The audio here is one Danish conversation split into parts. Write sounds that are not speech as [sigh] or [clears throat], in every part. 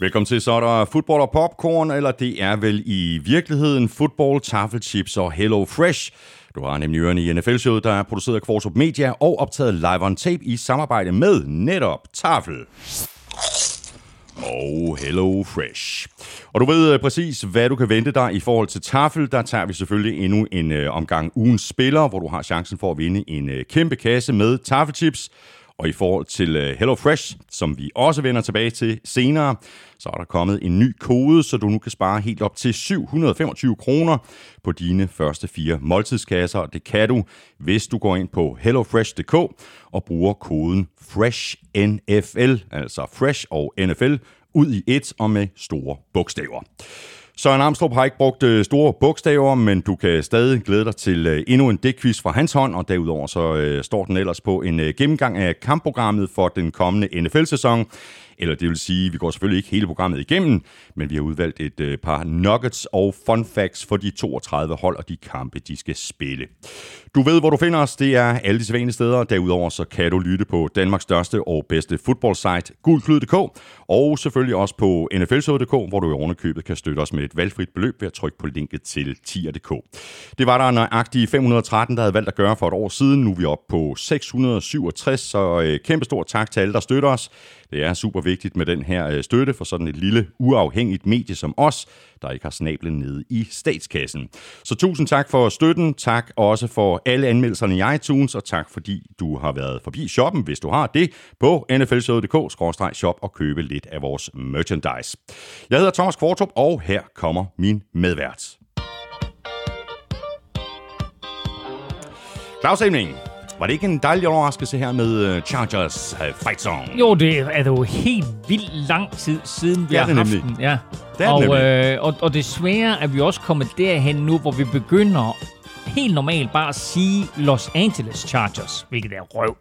Velkommen til, så er der fodbold og popcorn, eller det er vel i virkeligheden fodbold, taffelchips og Hello Fresh. Du har nemlig ørerne i NFL-showet, der er produceret af Kvartrup Media og optaget live on tape i samarbejde med netop Tafel og Hello Fresh. Og du ved øh, præcis, hvad du kan vente dig i forhold til Tafel. Der tager vi selvfølgelig endnu en øh, omgang ugens spiller, hvor du har chancen for at vinde en øh, kæmpe kasse med Tafelchips. Og i forhold til øh, HelloFresh, Hello Fresh, som vi også vender tilbage til senere, så er der kommet en ny kode, så du nu kan spare helt op til 725 kroner på dine første fire måltidskasser. Det kan du, hvis du går ind på hellofresh.dk og bruger koden FRESHNFL, altså Fresh og NFL, ud i et og med store bogstaver. Søren Armstrong har ikke brugt øh, store bogstaver, men du kan stadig glæde dig til øh, endnu en dækquiz fra hans hånd, og derudover så øh, står den ellers på en gennemgang af kampprogrammet for den kommende NFL-sæson. Eller det vil sige, vi går selvfølgelig ikke hele programmet igennem, men vi har udvalgt et øh, par nuggets og fun facts for de 32 hold og de kampe, de skal spille. Du ved, hvor du finder os. Det er alle de sædvanlige steder. Derudover så kan du lytte på Danmarks største og bedste fodboldsite, gulklyd.dk, og selvfølgelig også på nflshow.dk, hvor du i ovenikøbet kan støtte os med et valgfrit beløb ved at trykke på linket til tier.dk. Det var der nøjagtige 513, der havde valgt at gøre for et år siden. Nu er vi oppe på 667, så øh, kæmpe stor tak til alle, der støtter os. Det er super vigtigt med den her øh, støtte for sådan et lille uafhængigt medie som os, der ikke har snablen nede i statskassen. Så tusind tak for støtten. Tak også for alle anmeldelserne i iTunes, og tak fordi du har været forbi shoppen, hvis du har det, på nflshowet.dk-shop og købe lidt af vores merchandise. Jeg hedder Thomas Kvartrup, og her kommer min medvært. Claus Emling, var det ikke en dejlig overraskelse her med uh, Chargers uh, fight song? Jo, det er jo helt vildt lang tid siden, vi har haft nemlig. den. Ja. Det er og, det øh, og, og desværre er vi også kommet derhen nu, hvor vi begynder helt normalt bare at sige Los Angeles Chargers, hvilket er røv.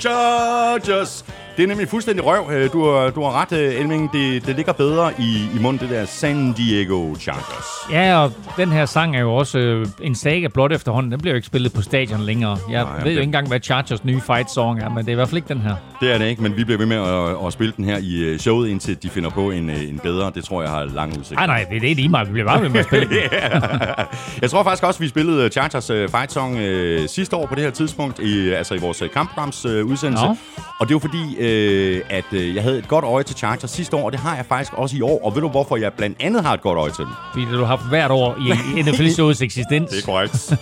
Chargers! Det er nemlig fuldstændig røv. Øh, du har, du har ret, øh, Elming. Det, det ligger bedre i, i munden, det der San Diego Chargers. Ja, og den her sang er jo også øh, en saga blot efterhånden. Den bliver jo ikke spillet på stadion længere. Jeg Nej, ved jo ikke engang, hvad Chargers nye fight song er, men det er i hvert fald ikke den her. Det er det ikke, men vi bliver ved med at, at spille den her i øh, showet, indtil de finder på en, en bedre. Det tror jeg har lang udsigt. Nej, nej, det er det lige meget. Vi bliver bare ved med at spille [laughs] den. Jeg tror faktisk også, at vi spillede Chargers fight song øh, sidste år på det her tidspunkt, i, altså i vores kampprograms øh, udsendelse. Nå. Og det var fordi, øh, at øh, jeg havde et godt øje til Chargers sidste år, og det har jeg faktisk også i år. Og ved du, hvorfor jeg blandt andet har et godt øje til dem? Fordi du har haft hvert år i [laughs] NFL-showets eksistens. Det er korrekt. [laughs]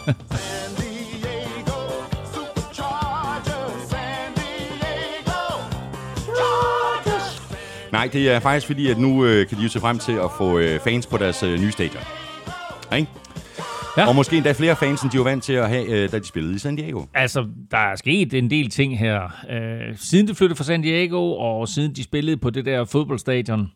Nej, det er faktisk fordi, at nu øh, kan de jo se frem til at få øh, fans på deres øh, nye stadion. Ikke? Ja. Og måske endda flere fans, end de var vant til at have, øh, da de spillede i San Diego. Altså, der er sket en del ting her. Øh, siden de flyttede fra San Diego, og siden de spillede på det der fodboldstadion,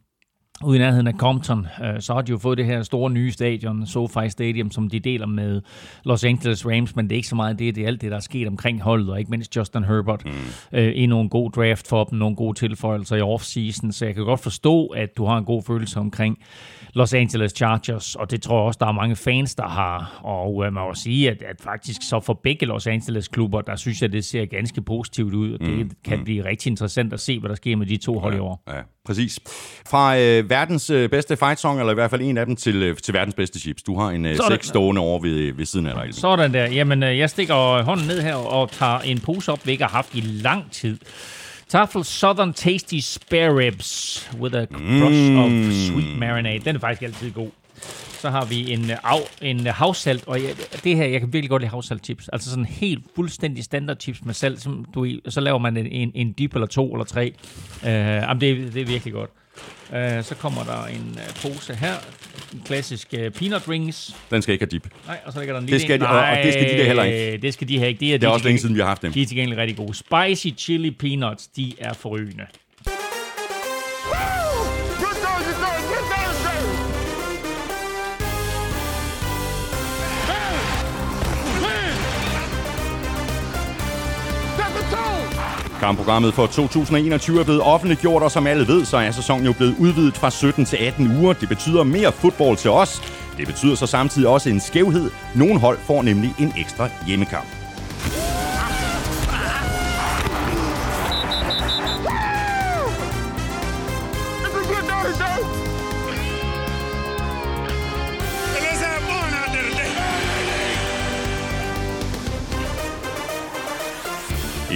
ude i nærheden af Compton, øh, så har de jo fået det her store nye stadion, SoFi Stadium, som de deler med Los Angeles Rams, men det er ikke så meget det, det er alt det, der er sket omkring holdet, og ikke mindst Justin Herbert. Mm. Øh, endnu en god draft for dem, nogle gode tilføjelser i offseason, så jeg kan godt forstå, at du har en god følelse omkring Los Angeles Chargers, og det tror jeg også, der er mange fans, der har. Og øh, man må sige, at, at faktisk så for begge Los Angeles klubber, der synes jeg, det ser ganske positivt ud, og det mm. kan mm. blive rigtig interessant at se, hvad der sker med de to hold i år. Ja, præcis. Fra øh, verdens øh, bedste fight song, eller i hvert fald en af dem, til, øh, til verdens bedste chips. Du har en øh, seks stående over ved, ved siden af dig. Sådan der. Jamen, øh, jeg stikker hånden ned her og tager en pose op, vi ikke har haft i lang tid. Tafel Southern Tasty Spare Ribs with a brush mm. of sweet marinade. Den er faktisk altid god. Så har vi en, af, en havsalt, og jeg, det her, jeg kan virkelig godt lide havsalt chips. Altså sådan helt fuldstændig standard chips med salt, som du, så laver man en, en, en dip eller to eller tre. Uh, jamen det, det er virkelig godt. Uh, så kommer der en uh, pose her. En klassisk uh, peanut rings. Den skal ikke have dip. Nej, og så ligger der en lille... Det skal de, Nej, og det skal de der heller ikke. Det skal de have ikke. Det er, det er de også længe siden, vi har haft dem. De er til gengæld rigtig gode. Spicy chili peanuts, de er forrygende. Kampprogrammet for 2021 er blevet offentliggjort, og som alle ved, så er sæsonen jo blevet udvidet fra 17 til 18 uger. Det betyder mere fodbold til os. Det betyder så samtidig også en skævhed. Nogle hold får nemlig en ekstra hjemmekamp. It's!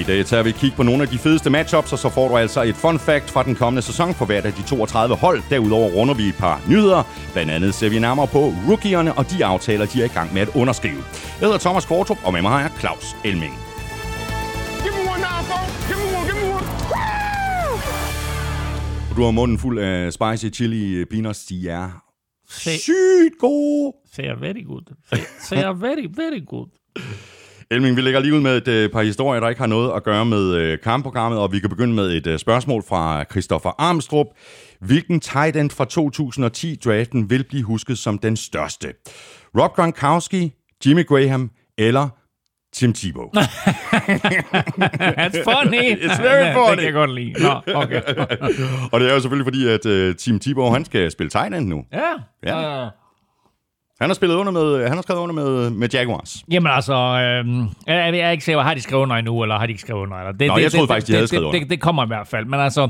Dag tager vi kig på nogle af de fedeste matchups, og så får du altså et fun fact fra den kommende sæson for hvert af de 32 hold. Derudover runder vi et par nyheder. Blandt andet ser vi nærmere på rookierne og de aftaler, de er i gang med at underskrive. Jeg hedder Thomas Kvartrup, og med mig har jeg Claus Elming. Du har munden fuld af spicy chili peanuts. De er sygt gode. They are very good. They are very, very good. Elming, vi lægger lige ud med et øh, par historier, der ikke har noget at gøre med øh, kampprogrammet, og vi kan begynde med et øh, spørgsmål fra Christoffer Armstrong. Hvilken tight end fra 2010-draften vil blive husket som den største? Rob Gronkowski, Jimmy Graham eller Tim Tebow? [laughs] That's funny. [laughs] It's very funny. Det kan jeg godt lide. Nå, okay. [laughs] og det er jo selvfølgelig fordi, at uh, Tim Tebow, han skal spille tight end nu. Ja. Ja. Uh, Han har spillet under med, han har skrevet under med, med Jaguars. Jamen altså, øh, jeg, jeg er ikke sikker, har de skrevet under endnu, eller har de ikke skrevet under? Eller? Det, Nå, det, jeg troede det, faktisk, de det, havde det, skrevet under. Det, det kommer i hvert fald, men altså,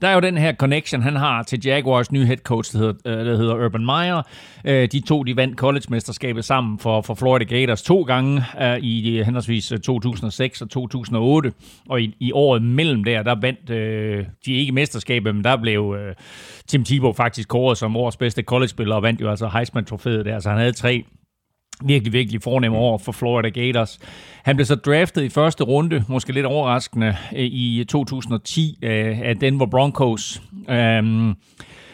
der er jo den her connection, han har til Jaguars nye head coach, der hedder, øh, der hedder Urban Meyer. Øh, de to, de vandt college-mesterskabet sammen for, for Florida Gators to gange øh, i henholdsvis 2006 og 2008. Og i, i året mellem der, der vandt øh, de ikke mesterskabet, men der blev øh, Tim Tebow faktisk kåret som årets bedste college-spiller og vandt jo altså Heisman-trofæet der, så han havde tre virkelig, virkelig fornemme år for Florida Gators. Han blev så draftet i første runde, måske lidt overraskende, øh, i 2010 øh, af Denver Broncos. Øhm,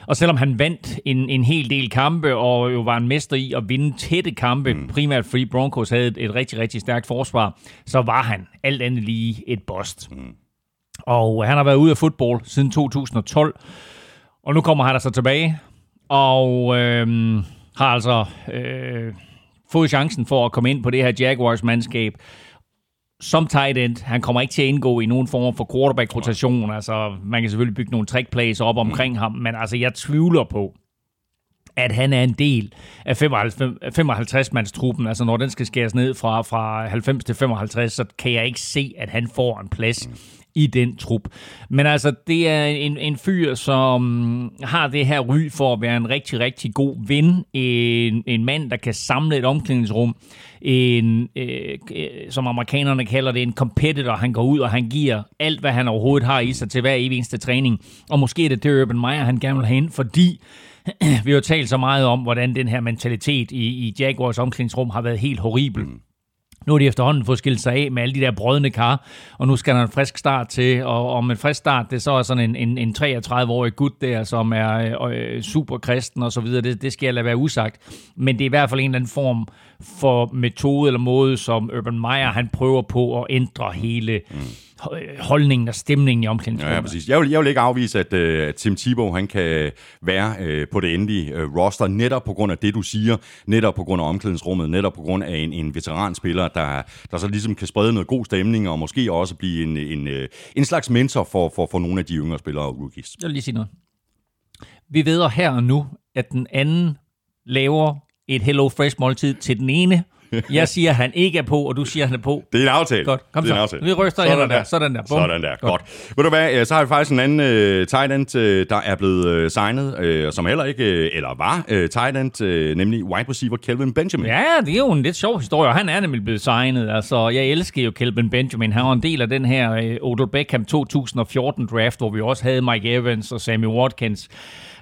og selvom han vandt en, en hel del kampe, og jo var en mester i at vinde tætte kampe, mm. primært fordi Broncos havde et, et rigtig, rigtig stærkt forsvar, så var han alt andet lige et bust. Mm. Og han har været ude af fodbold siden 2012, og nu kommer han altså tilbage, og øhm, har altså øh, fået chancen for at komme ind på det her Jaguars-mandskab som tight end. Han kommer ikke til at indgå i nogen form for quarterback-rotation. Altså, man kan selvfølgelig bygge nogle trick-plays op omkring ham, men altså, jeg tvivler på, at han er en del af 55-mandstruppen. Altså, når den skal skæres ned fra, fra 90 til 55, så kan jeg ikke se, at han får en plads i den trup. Men altså, det er en, en fyr, som har det her ry for at være en rigtig, rigtig god ven. En, en mand, der kan samle et omklædningsrum. En, øh, øh, som amerikanerne kalder det, en competitor. Han går ud, og han giver alt, hvad han overhovedet har i sig til hver evig eneste træning. Og måske er det det Urban Meyer, han gerne vil have ind, fordi [clears throat] vi har jo talt så meget om, hvordan den her mentalitet i, i Jaguars omklædningsrum har været helt horribel. Mm. Nu har de efterhånden fået skilt sig af med alle de der brødne kar, og nu skal der en frisk start til, og om en frisk start, det så er sådan en, en, en 33-årig gut der, som er øh, øh super kristen og så videre, det, det skal jeg lade være usagt. Men det er i hvert fald en eller anden form for metode eller måde, som Urban Meyer, han prøver på at ændre hele mm holdningen og stemningen i omklædningsrummet. Ja, ja, præcis. Jeg vil, jeg vil ikke afvise, at, uh, Tim Tebow han kan være uh, på det endelige uh, roster, netop på grund af det, du siger, netop på grund af omklædningsrummet, netop på grund af en, en veteranspiller, der, der så ligesom kan sprede noget god stemning, og måske også blive en, en, uh, en slags mentor for, for, for nogle af de yngre spillere og rookies. Jeg vil lige sige noget. Vi ved her og nu, at den anden laver et Hello Fresh måltid til den ene. Jeg siger, at han ikke er på, og du siger, han er på. Det er en aftale. Godt, kom det er så. En aftale. Vi ryster Sådan hænder der. der. Sådan der. Bum. Sådan der. Godt. Godt. Ved du hvad, øh, så har vi faktisk en anden uh, tight end, uh, der er blevet uh, signet, uh, som heller ikke, uh, eller var uh, tight end, uh, nemlig wide receiver Kelvin Benjamin. Ja, det er jo en lidt sjov historie, og han er nemlig blevet signet. Altså, jeg elsker jo Kelvin Benjamin. Han var en del af den her uh, Odell Beckham 2014-draft, hvor vi også havde Mike Evans og Sammy Watkins.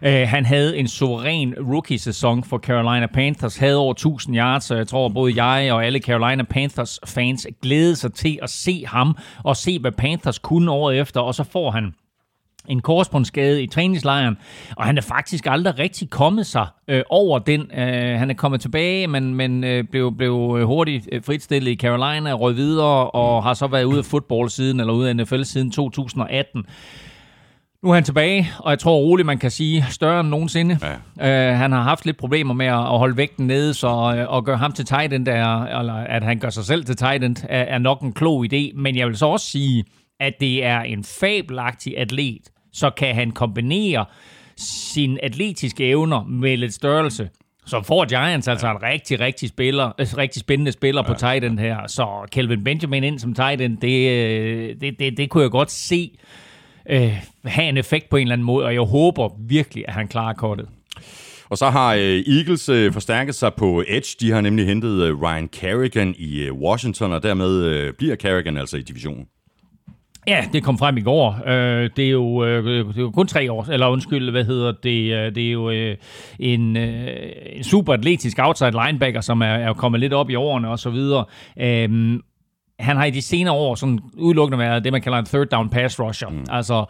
Uh, han havde en suveræn rookie-sæson for Carolina Panthers, havde over 1000 yards, så jeg tror både jeg og alle Carolina Panthers fans glædede sig til at se ham, og se hvad Panthers kunne året efter, og så får han en korsbåndsskade i træningslejren, og han er faktisk aldrig rigtig kommet sig øh, over den. Øh, han er kommet tilbage, men, men øh, blev, blev øh, hurtigt øh, fritstillet i Carolina, røg videre, og har så været ude af fodbold siden, eller ude af NFL siden 2018. Nu er han tilbage, og jeg tror roligt, man kan sige, større end nogensinde. Ja. Uh, han har haft lidt problemer med at, at holde vægten nede, så uh, at gøre ham til tight end, er, eller at han gør sig selv til tight end, er, er nok en klog idé. Men jeg vil så også sige, at det er en fabelagtig atlet, så kan han kombinere sine atletiske evner med lidt størrelse. Så får Giants altså ja. en rigtig, rigtig, spiller, øh, rigtig spændende spiller ja. på tight end her. Så Kelvin Benjamin ind som tight end, det, det, det, det kunne jeg godt se øh, have en effekt på en eller anden måde, og jeg håber virkelig, at han klarer kortet. Og så har øh, Eagles øh, forstærket sig på Edge. De har nemlig hentet øh, Ryan Kerrigan i Washington, og dermed bliver Kerrigan altså i divisionen. Ja, det kom frem i går. Øh, det, er jo, øh, det er jo kun tre år, eller undskyld, hvad hedder det? Øh, det er jo øh, en, øh, en super atletisk outside linebacker, som er, er kommet lidt op i årene og så videre. Øh, han har i de senere år sådan udelukkende været det, man kalder en third down pass rusher. Mm. Altså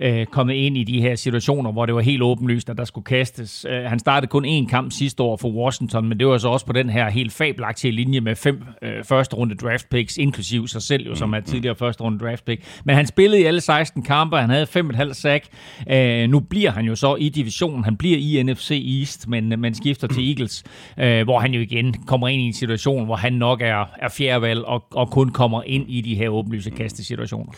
øh, kommet ind i de her situationer, hvor det var helt åbenlyst, at der skulle kastes. Øh, han startede kun én kamp sidste år for Washington, men det var så også på den her helt fabelagtige linje med fem øh, første runde draft picks, inklusiv sig selv, jo, som er tidligere første runde draft pick. Men han spillede i alle 16 kampe, han havde 5,5 sack. Øh, nu bliver han jo så i divisionen, han bliver i NFC East, men, men skifter til Eagles, øh, hvor han jo igen kommer ind i en situation, hvor han nok er, er fjerdevalg og, og kun kommer ind i de her åbenlyse kastesituationer.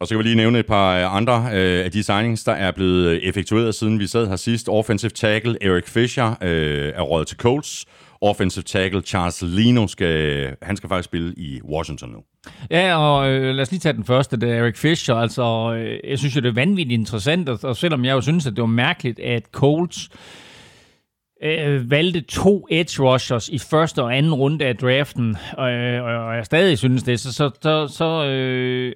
Og så kan vi lige nævne et par øh, andre øh, af de signings, der er blevet øh, effektueret, siden vi sad her sidst. Offensive tackle Eric Fisher øh, er røget til Colts. Offensive tackle Charles Lino skal, øh, han skal faktisk spille i Washington nu. Ja, og øh, lad os lige tage den første, det er Eric Fisher. Altså, øh, jeg synes jo, det er vanvittigt interessant, og, og selvom jeg jo synes, at det var mærkeligt, at Colts øh, valgte to edge rushers i første og anden runde af draften, og, øh, og jeg stadig synes det, så, så, så, så øh,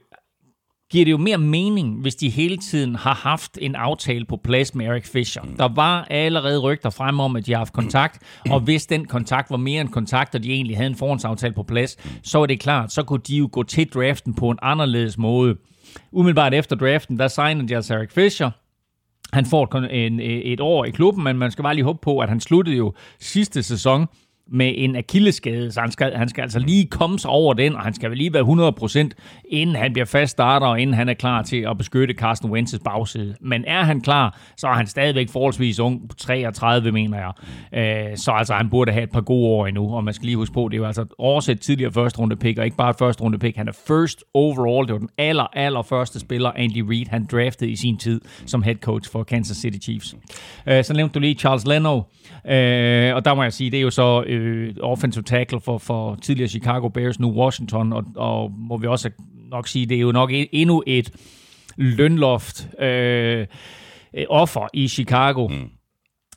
giver det jo mere mening, hvis de hele tiden har haft en aftale på plads med Eric Fisher. Der var allerede rygter frem om, at de har haft kontakt, og hvis den kontakt var mere end kontakt, og de egentlig havde en forhåndsaftale på plads, så var det klart, så kunne de jo gå til draften på en anderledes måde. Umiddelbart efter draften, der signede de altså Eric Fisher, han får en, øh, et år i klubben, men man skal bare lige håbe på, at han sluttede jo sidste sæson med en akilleskade, så han skal, han skal altså lige komme sig over den, og han skal vel lige være 100%, inden han bliver fast starter, og inden han er klar til at beskytte Carsten Wentz's bagside. Men er han klar, så er han stadigvæk forholdsvis ung, 33 mener jeg. Øh, så altså, han burde have et par gode år endnu, og man skal lige huske på, det er jo altså oversat tidligere første runde pick, og ikke bare første runde pick, han er first overall, det var den aller, aller første spiller, Andy Reid, han draftede i sin tid som head coach for Kansas City Chiefs. Øh, så nævnte du lige Charles Leno, øh, og der må jeg sige, det er jo så øh, offensive tackle for, for tidligere Chicago Bears, nu Washington, og, og må vi også nok sige, det er jo nok endnu et lønloft øh, offer i Chicago. Mm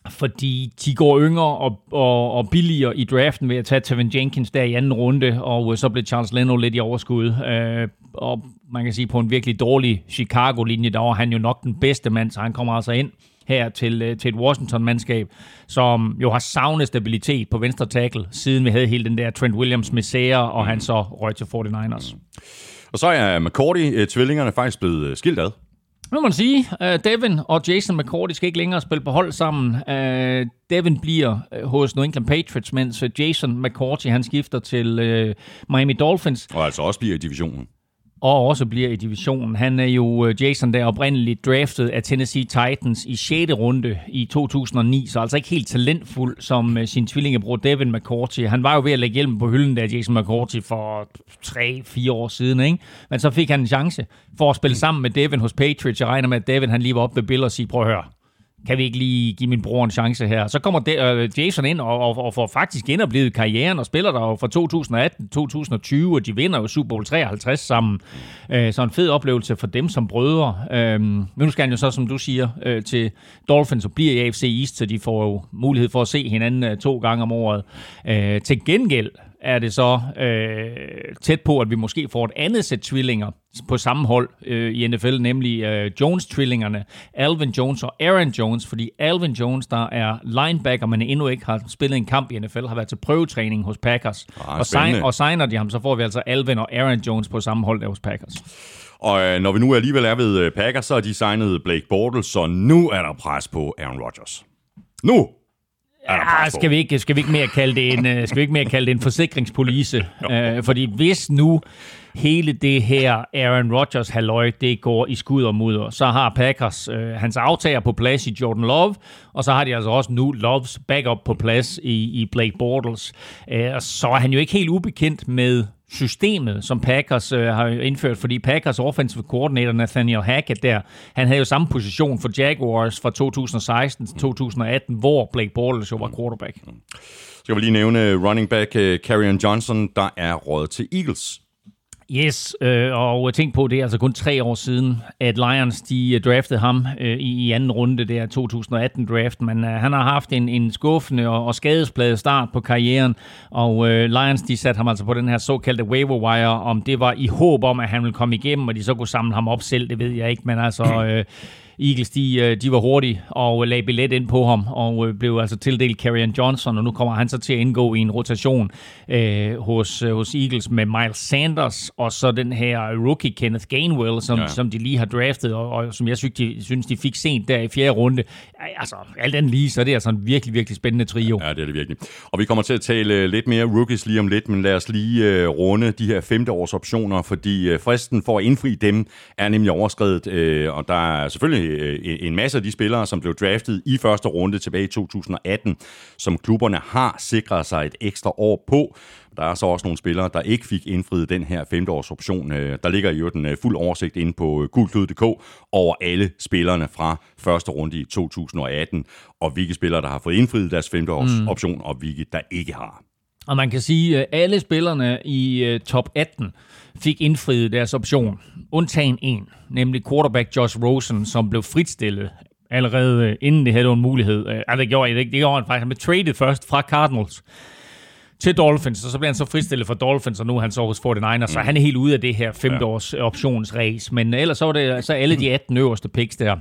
fordi de går yngre og, og, og billigere i draften ved at tage Tevin Jenkins der i anden runde, og så blev Charles Leno lidt i overskud. Øh, og man kan sige, på en virkelig dårlig Chicago-linje, der var han jo nok den bedste mand, så han kommer altså ind her til, øh, til et Washington-mandskab, som jo har savnet stabilitet på venstre tackle, siden vi havde hele den der Trent Williams misære, og han så røg til 49ers. Og så er McCourty-tvillingerne øh, faktisk blevet øh, skilt ad. Nu må man sige, uh, Devin og Jason McCourty skal ikke længere spille på hold sammen. Devin bliver hos New England Patriots, mens Jason McCourty han skifter til Miami Dolphins. Og altså også bliver i divisionen og også bliver i divisionen. Han er jo øh, Jason, der oprindeligt draftet af Tennessee Titans i 6. runde i 2009, så altså ikke helt talentfuld som øh, sin tvillingebror Devin McCourty. Han var jo ved at lægge hjelmen på hylden der Jason McCourty for 3-4 år siden, ikke? men så fik han en chance for at spille sammen med Devin hos Patriots. Jeg regner med, at Devin han lige var op ved Bill og sige, prøv at høre, kan vi ikke lige give min bror en chance her? Så kommer de, øh, Jason ind og, og, og får faktisk genoplevet karrieren og spiller der jo fra 2018-2020, og de vinder jo Super Bowl 53 sammen. Uh, så en fed oplevelse for dem som brødre. Uh, men nu skal han jo så, som du siger, øh, til Dolphins og bliver i AFC East, så de får jo mulighed for at se hinanden to gange om året. Uh, til gengæld er det så øh, tæt på, at vi måske får et andet sæt tvillinger på samme hold øh, i NFL, nemlig øh, Jones-tvillingerne, Alvin Jones og Aaron Jones, fordi Alvin Jones, der er linebacker, men endnu ikke har spillet en kamp i NFL, har været til prøvetræning hos Packers. Ah, og, sign, og signer de ham, så får vi altså Alvin og Aaron Jones på samme hold der hos Packers. Og øh, når vi nu alligevel er ved øh, Packers, så har de signet Blake Bortles, så nu er der pres på Aaron Rodgers. Nu Ja, skal vi ikke, skal vi ikke mere kalde det en, øh, skal vi ikke mere kalde det en forsikringspolice? [laughs] uh, fordi hvis nu hele det her Aaron Rodgers halløj, det går i skud og mudder, så har Packers uh, hans aftager på plads i Jordan Love, og så har de altså også nu Loves backup på plads i, i Blake Bortles. Uh, så er han jo ikke helt ubekendt med systemet, som Packers øh, har indført, fordi Packers offensive coordinator Nathaniel Hackett der, han havde jo samme position for Jaguars fra 2016 til 2018, hvor Blake Bortles jo var quarterback. Skal vi lige nævne running back uh, Carrion Johnson, der er råd til Eagles. Yes, øh, og tænk på, det er altså kun tre år siden, at Lions de øh, draftede ham øh, i, i anden runde, der 2018-draft, men øh, han har haft en, en skuffende og, og skadespladet start på karrieren, og øh, Lions de satte ham altså på den her såkaldte waiver wire, om det var i håb om, at han ville komme igennem, og de så kunne samle ham op selv, det ved jeg ikke, men altså... [clears throat] Øh, Eagles, de, øh, de var hurtige og lagde billet ind på ham, og øh, blev altså tildelt Karrion Johnson, og nu kommer han så til at indgå i en rotation øh, hos, øh, hos Eagles med Miles Sanders, og så den her rookie Kenneth Gainwell, som, ja. som de lige har draftet, og, og som jeg synes de, synes, de fik sent der i fjerde runde. Altså, alt andet lige, så er det altså en virkelig, virkelig spændende trio. Ja, det er det virkelig. Og vi kommer til at tale lidt mere rookies lige om lidt, men lad os lige uh, runde de her femte års optioner, fordi uh, fristen for at indfri dem er nemlig overskrevet, uh, og der er selvfølgelig Øh, en masse af de spillere, som blev draftet i første runde tilbage i 2018, som klubberne har sikret sig et ekstra år på. Der er så også nogle spillere, der ikke fik indfriet den her femteårsoption. Øh, der ligger jo den øh, fuld oversigt inde på gulklud.dk over alle spillerne fra første runde i 2018, og hvilke spillere, der har fået indfriet deres femteårsoption, mm. og hvilke, der ikke har. Og man kan sige, at alle spillerne i top 18 fik indfriet deres option. Undtagen en, nemlig quarterback Josh Rosen, som blev fritstillet allerede øh, inden det havde en mulighed. Altså, det gjorde, det, det gjorde han faktisk. Han blev traded først fra Cardinals til Dolphins, og så blev han så fristillet for Dolphins, og nu er han så hos 49ers, mm. så han er helt ude af det her femteårs ja. optionsrace. Men ellers så var det så alle de 18 øverste picks der,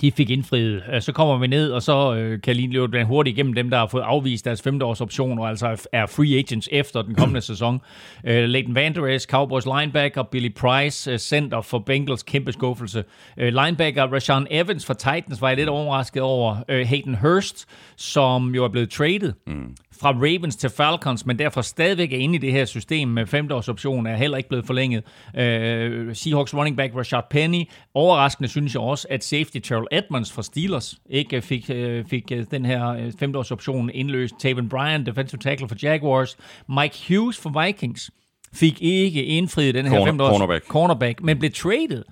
de fik indfriet. Øh, så kommer vi ned, og så øh, kan lige løbe hurtigt igennem dem, der har fået afvist deres femteårs option, og altså er free agents efter den kommende [clears throat] sæson. Øh, Leighton Vander Cowboys linebacker, Billy Price, center for Bengals, kæmpe skuffelse. Linebacker Rashawn Evans fra Titans var jeg lidt overrasket over. Hayden Hurst, som jo er blevet traded mm fra Ravens til Falcons, men derfor stadigvæk er inde i det her system med femteårsoption, er heller ikke blevet forlænget. Uh, Seahawks running back Rashad Penny. Overraskende synes jeg også, at safety Terrell Edmonds fra Steelers ikke fik, uh, fik uh, den her femteårsoption indløst. Taven Bryan, defensive tackle for Jaguars. Mike Hughes for Vikings fik ikke indfriet den her Corner, femteårs cornerback. cornerback, men blev traded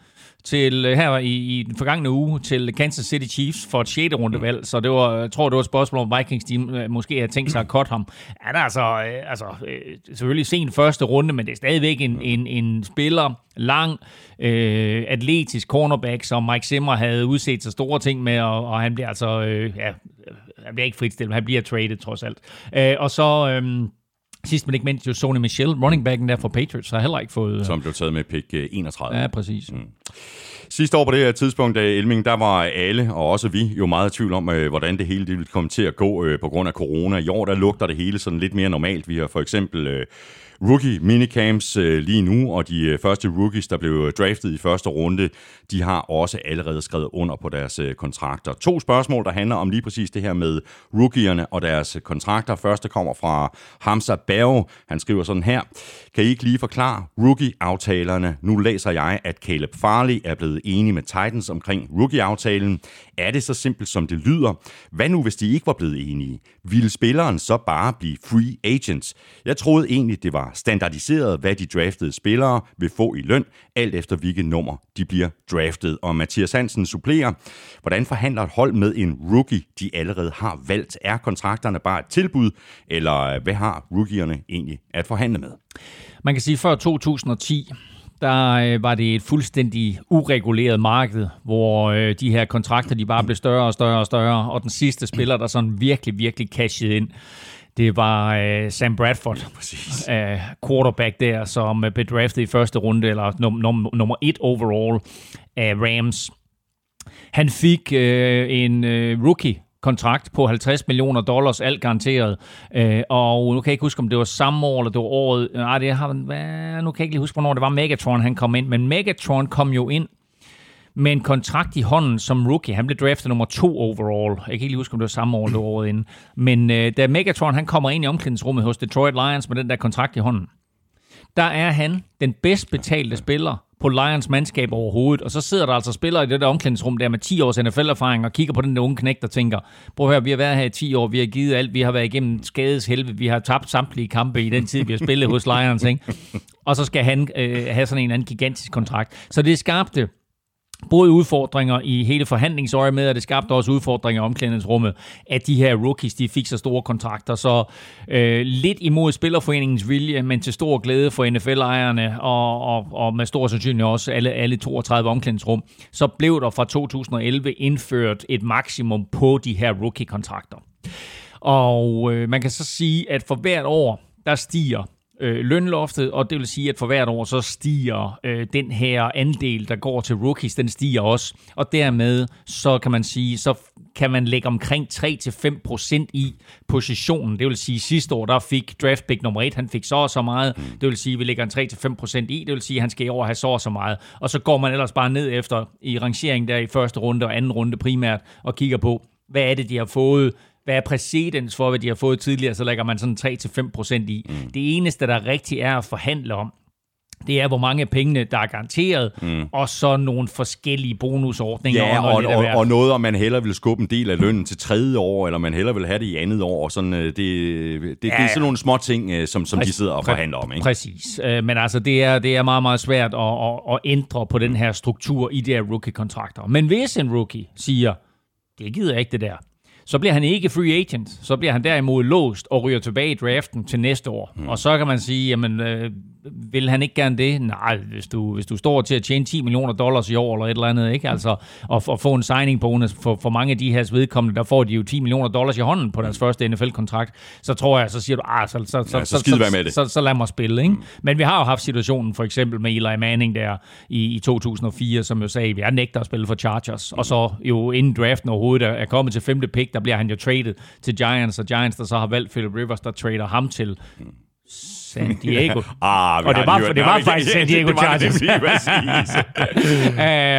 til øh, her i, i den forgangne uge til Kansas City Chiefs for et 6. rundevalg, så det var, jeg tror, det var et spørgsmål om Vikings team øh, måske har tænkt sig at cut ham. Er der altså, øh, altså selvfølgelig sen første runde, men det er stadigvæk en, en, en spiller, lang, øh, atletisk cornerback, som Mike Zimmer havde udset så store ting med, og, og han bliver altså, øh, ja, han bliver ikke fritstillet, han bliver traded trods alt. Øh, og så... Øh, Sidst men ikke mindst jo Sony Michel, running backen der for Patriots, har heller ikke fået... Som blev taget med pick 31. Ja, præcis. Mm. Sidste år på det her tidspunkt, da Elming, der var alle, og også vi, jo meget i tvivl om, øh, hvordan det hele det ville komme til at gå øh, på grund af corona. I år, der lugter det hele sådan lidt mere normalt. Vi har for eksempel øh, rookie minicamps øh, lige nu, og de øh, første rookies, der blev draftet i første runde, de har også allerede skrevet under på deres øh, kontrakter. To spørgsmål, der handler om lige præcis det her med rookierne og deres øh, kontrakter. Første kommer fra Hamza Bao. Han skriver sådan her. Kan I ikke lige forklare rookie-aftalerne? Nu læser jeg, at Caleb Farley er blevet enig med Titans omkring rookie-aftalen. Er det så simpelt, som det lyder? Hvad nu, hvis de ikke var blevet enige? Ville spilleren så bare blive free agents? Jeg troede egentlig, det var standardiseret, hvad de draftede spillere vil få i løn, alt efter hvilket nummer de bliver draftet. Og Mathias Hansen supplerer, hvordan forhandler et hold med en rookie, de allerede har valgt? Er kontrakterne bare et tilbud, eller hvad har rookierne egentlig at forhandle med? Man kan sige, før 2010, der øh, var det et fuldstændig ureguleret marked, hvor øh, de her kontrakter de bare blev større og større og større, og den sidste spiller, der sådan virkelig, virkelig cashede ind, det var øh, Sam Bradford, Præcis. Øh, quarterback der, som blev draftet i første runde, eller num- num- nummer et overall af Rams. Han fik øh, en øh, rookie kontrakt på 50 millioner dollars, alt garanteret. Øh, og nu kan jeg ikke huske, om det var samme år, eller det var året. Nej, det har, hvad, nu kan jeg ikke lige huske, hvornår det var Megatron, han kom ind. Men Megatron kom jo ind med en kontrakt i hånden som rookie. Han blev draftet nummer to overall. Jeg kan ikke lige huske, om det var samme år eller året inden. Men øh, da Megatron han kommer ind i omklædningsrummet hos Detroit Lions med den der kontrakt i hånden, der er han den bedst betalte spiller på Lions mandskab overhovedet, og så sidder der altså spillere i det der omklædningsrum der med 10 års NFL-erfaring og kigger på den der unge knæk, der tænker, prøv at høre, vi har været her i 10 år, vi har givet alt, vi har været igennem skades helvede, vi har tabt samtlige kampe i den tid, vi har spillet hos Lions, ikke? og så skal han øh, have sådan en anden gigantisk kontrakt. Så det skabte både udfordringer i hele forhandlingsøje med, og det skabte også udfordringer i omklædningsrummet, at de her rookies, de fik så store kontrakter. Så øh, lidt imod Spillerforeningens vilje, men til stor glæde for NFL-ejerne, og, og, og med stor sandsynlighed også alle, alle 32 omklædningsrum, så blev der fra 2011 indført et maksimum på de her rookie-kontrakter. Og øh, man kan så sige, at for hvert år, der stiger øh, lønloftet, og det vil sige, at for hvert år så stiger øh, den her andel, der går til rookies, den stiger også. Og dermed så kan man sige, så kan man lægge omkring 3-5% i positionen. Det vil sige, at sidste år der fik draft pick nummer 1, han fik så og så meget. Det vil sige, at vi lægger en 3-5% i. Det vil sige, at han skal i år have så og så meget. Og så går man ellers bare ned efter i rangeringen der i første runde og anden runde primært og kigger på, hvad er det, de har fået hvad er præcedens for, hvad de har fået tidligere, så lægger man sådan 3-5% i. Mm. Det eneste, der rigtig er at forhandle om, det er, hvor mange penge, der er garanteret, mm. og så nogle forskellige bonusordninger. Ja, og, og, og noget, om man hellere vil skubbe en del af lønnen til tredje år, eller man hellere vil have det i andet år. Sådan, øh, det, det, det, ja, det er sådan nogle små ting, øh, som, som de sidder og forhandler om. Ikke? Præcis. Øh, men altså, det er, det er meget, meget svært at, at, at ændre på den her struktur i de her rookie-kontrakter. Men hvis en rookie siger, det gider jeg ikke det der, så bliver han ikke free agent. Så bliver han derimod låst og ryger tilbage i draften til næste år. Mm. Og så kan man sige, jamen, øh, vil han ikke gerne det? Nej, hvis du, hvis du står til at tjene 10 millioner dollars i år eller et eller andet, ikke? Altså, og, og få en signing bonus for, for mange af de her vedkommende, der får de jo 10 millioner dollars i hånden på deres første NFL-kontrakt, så tror jeg, så siger du, ah, så, så, så, ja, så, så, så, så, så, så lad mig spille, ikke? Mm. Men vi har jo haft situationen for eksempel med Eli Manning der i, i 2004, som jo sagde, at jeg nægter at spille for Chargers, mm. og så jo inden draften overhovedet er kommet til femte pick, der bliver han jo traded til Giants, og Giants, der så har valgt Philip Rivers, der trader ham til mm. San [laughs] Diego. ah, og det var, det var faktisk San [laughs] Diego Chargers.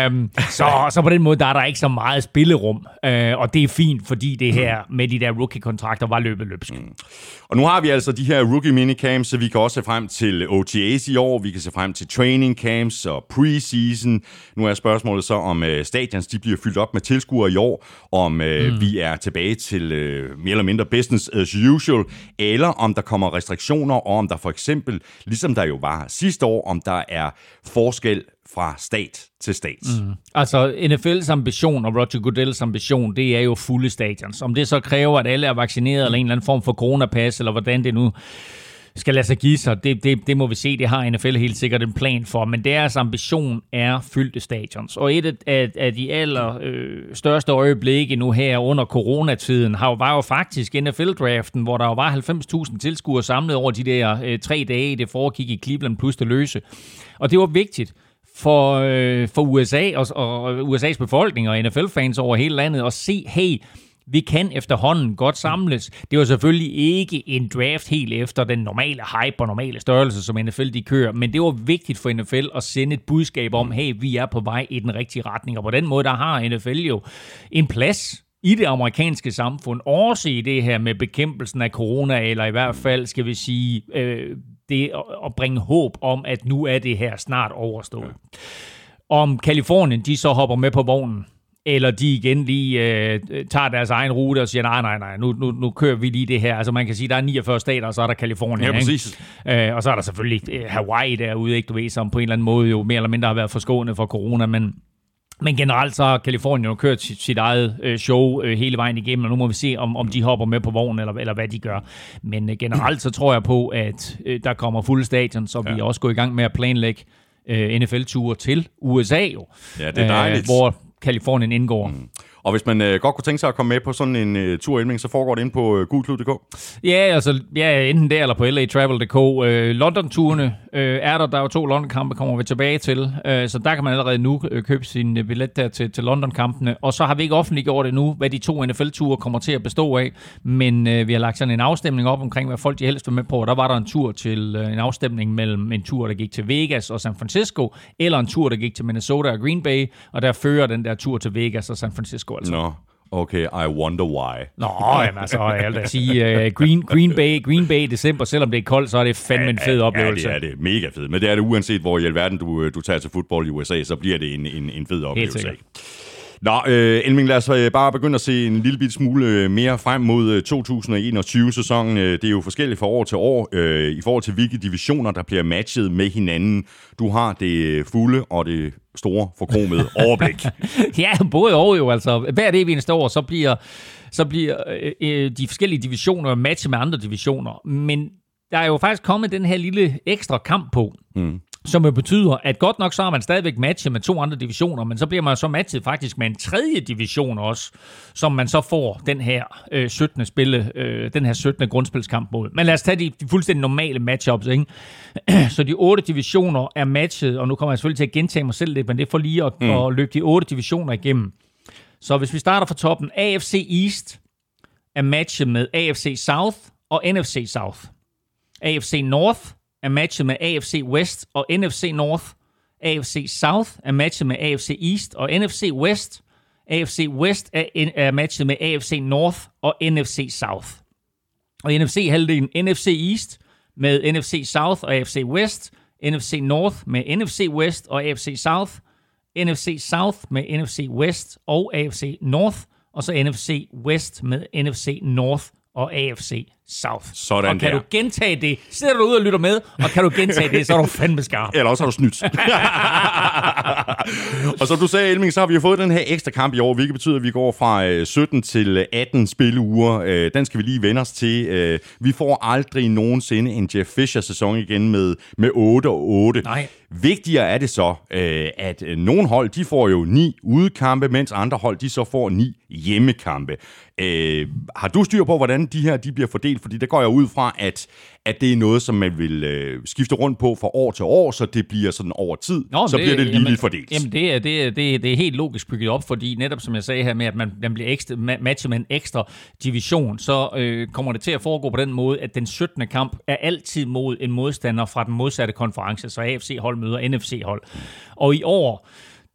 um, [laughs] så, så på den måde, der er der ikke så meget spillerum. Uh, og det er fint, fordi det her med de der rookie-kontrakter var løbet løbsk. Mm. Og nu har vi altså de her rookie minicamps, så vi kan også se frem til OTAs i år, vi kan se frem til training camps og preseason. Nu er spørgsmålet så, om uh, stadions de bliver fyldt op med tilskuere i år, om uh, mm. vi er tilbage til uh, mere eller mindre business as usual, eller om der kommer restriktioner, og om der for eksempel, ligesom der jo var sidste år, om der er forskel fra stat til stat. Mm. Altså NFL's ambition og Roger Goodells ambition, det er jo fulde stadions. Om det så kræver, at alle er vaccineret eller en eller anden form for coronapas, eller hvordan det nu skal lade sig give sig. Det, det, det må vi se, det har NFL helt sikkert en plan for, men deres ambition er fyldte stadions. Og et af, af de aller øh, største øjeblikke nu her under coronatiden har var jo faktisk NFL-draften, hvor der jo var 90.000 tilskuere samlet over de der øh, tre dage, det foregik i Cleveland plus det løse. Og det var vigtigt, for, øh, for USA og, og USA's befolkning og NFL-fans over hele landet at se, hey, vi kan efterhånden godt samles. Det var selvfølgelig ikke en draft helt efter den normale hype og normale størrelse, som NFL de kører, men det var vigtigt for NFL at sende et budskab om, hey, vi er på vej i den rigtige retning, og på den måde, der har NFL jo en plads i det amerikanske samfund, også i det her med bekæmpelsen af corona, eller i hvert fald, skal vi sige, øh, det at bringe håb om, at nu er det her snart overstået. Om Kalifornien, de så hopper med på vognen, eller de igen lige øh, tager deres egen rute og siger, nej, nej, nej, nu, nu, nu kører vi lige det her. Altså man kan sige, der er 49 stater, og så er der Kalifornien. Ja, præcis. Ikke? Øh, og så er der selvfølgelig øh, Hawaii derude, ikke, du ved, som på en eller anden måde jo mere eller mindre har været forskånet for corona, men men generelt så har Kalifornien jo kørt sit, sit eget øh, show øh, hele vejen igennem, og nu må vi se, om, om de hopper med på vognen, eller, eller hvad de gør. Men øh, generelt så tror jeg på, at øh, der kommer fulde stadion, så ja. vi også gået i gang med at planlægge øh, NFL-ture til USA jo. Ja, det er dejligt. Øh, hvor Kalifornien indgår. Mm. Og hvis man øh, godt kunne tænke sig at komme med på sådan en øh, tur så foregår det ind på øh, gulklud.dk? Ja, altså ja, enten der eller på latravel.dk. Øh, London-turene øh, er der. Der er jo to London-kampe, kommer vi tilbage til. Øh, så der kan man allerede nu øh, købe sin øh, billet der til, til London-kampene. Og så har vi ikke offentliggjort endnu, hvad de to NFL-ture kommer til at bestå af. Men øh, vi har lagt sådan en afstemning op omkring, hvad folk de helst vil med på. Og der var der en tur til øh, en afstemning mellem en tur, der gik til Vegas og San Francisco, eller en tur, der gik til Minnesota og Green Bay. Og der fører den der tur til Vegas og San Francisco altså. Nå, Okay, I wonder why. Nå, jamen altså, jeg vil sige, uh, Green, Green, Bay, Green Bay i december, selvom det er koldt, så er det fandme en fed oplevelse. Ja, det er det. Mega fed. Men det er det uanset, hvor i alverden du, du tager til fodbold i USA, så bliver det en, en, en fed oplevelse. Nå, øh, Elming, lad os øh, bare begynde at se en lille bit smule øh, mere frem mod 2021-sæsonen. Øh, det er jo forskelligt fra år til år øh, i forhold til, hvilke divisioner, der bliver matchet med hinanden. Du har det fulde og det store forkromede [laughs] overblik. ja, både og jo. Altså, hver det eneste år, så bliver, så bliver øh, de forskellige divisioner matchet med andre divisioner. Men der er jo faktisk kommet den her lille ekstra kamp på. Mm som jo betyder, at godt nok så har man stadigvæk matchet med to andre divisioner, men så bliver man så matchet faktisk med en tredje division også, som man så får den her øh, 17. spille, øh, den her 17. grundspilskamp mod. Men lad os tage de, de fuldstændig normale matchups, ikke? [clears throat] så de otte divisioner er matchet, og nu kommer jeg selvfølgelig til at gentage mig selv lidt, men det er for lige at, mm. at løbe de otte divisioner igennem. Så hvis vi starter fra toppen, AFC East er matchet med AFC South og NFC South. AFC North er matchet med AFC West og NFC North. AFC South er matchet med AFC East og NFC West. AFC West er, er matchet med AFC North og NFC South. Og NFC-halvdelen NFC East med NFC South og AFC West. NFC North med NFC West og AFC South. NFC South med NFC West og AFC North. Og så NFC West med NFC North og AFC South. Sådan og kan der. du gentage det, sidder du ud og lytter med, og kan du gentage det, så er du [laughs] fandme skarp. Eller også har du snydt. [laughs] og som du sagde, Elming, så har vi jo fået den her ekstra kamp i år, hvilket betyder, at vi går fra 17 øh, til 18 spilleuger. Øh, den skal vi lige vende os til. Øh, vi får aldrig nogensinde en Jeff Fisher-sæson igen med, med 8 og 8. Nej. Vigtigere er det så, at nogle hold de får jo ni udekampe, mens andre hold de så får ni hjemmekampe. har du styr på, hvordan de her de bliver fordelt? Fordi der går jeg ud fra, at at det er noget, som man vil øh, skifte rundt på fra år til år, så det bliver sådan over tid, Nå, så det, bliver det lige lidt fordelt. Jamen, det er, det, er, det, er, det er helt logisk bygget op, fordi netop som jeg sagde her med, at man, man bliver ekstra, matchet med en ekstra division, så øh, kommer det til at foregå på den måde, at den 17. kamp er altid mod en modstander fra den modsatte konference, så AFC-hold møder NFC-hold. Og i år,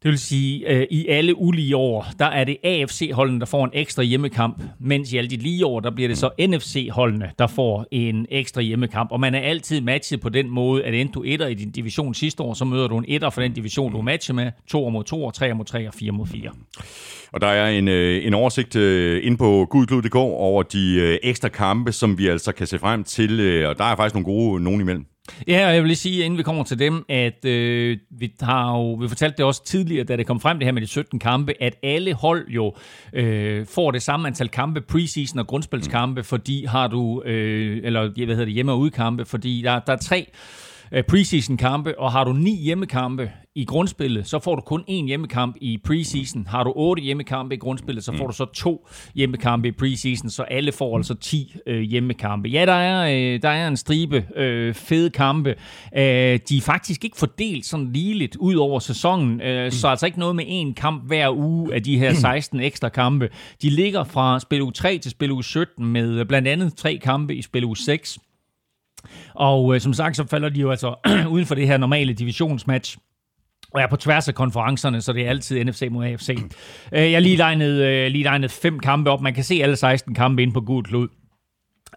det vil sige, øh, i alle ulige år, der er det AFC-holdene, der får en ekstra hjemmekamp, mens i alle de lige år, der bliver det så NFC-holdene, der får en ekstra hjemmekamp. Og man er altid matchet på den måde, at enten du etter i din division sidste år, så møder du en etter for den division, du er matchet med, 2 mod to, tre mod 3 og 4 mod 4. Og der er en, øh, en oversigt øh, ind på gudklud.dk over de øh, ekstra kampe, som vi altså kan se frem til, øh, og der er faktisk nogle gode nogen imellem. Ja, og jeg vil lige sige, inden vi kommer til dem, at øh, vi har jo, vi fortalte det også tidligere, da det kom frem det her med de 17 kampe, at alle hold jo øh, får det samme antal kampe, preseason og grundspilskampe, fordi har du, øh, eller hvad hedder det, hjemme- og udkampe, fordi der, der er tre Øh, Preseason-kampe, og har du ni hjemmekampe i grundspillet, så får du kun én hjemmekamp i preseason. Har du otte hjemmekampe i grundspillet, så får du så to hjemmekampe i preseason, så alle får altså 10 øh, hjemmekampe. Ja, der er, øh, der er en stribe øh, fede kampe. Øh, de er faktisk ikke fordelt sådan ligeligt ud over sæsonen, øh, så altså ikke noget med én kamp hver uge af de her 16 ekstra kampe. De ligger fra spil u 3 til spil u 17 med blandt andet tre kampe i spil u 6 og øh, som sagt, så falder de jo altså [clears throat] uden for det her normale divisionsmatch. Og er på tværs af konferencerne, så det er altid NFC mod AFC. [clears throat] Øh, jeg har lige legnet, øh, lige legnet fem kampe op. Man kan se alle 16 kampe ind på Gud Klud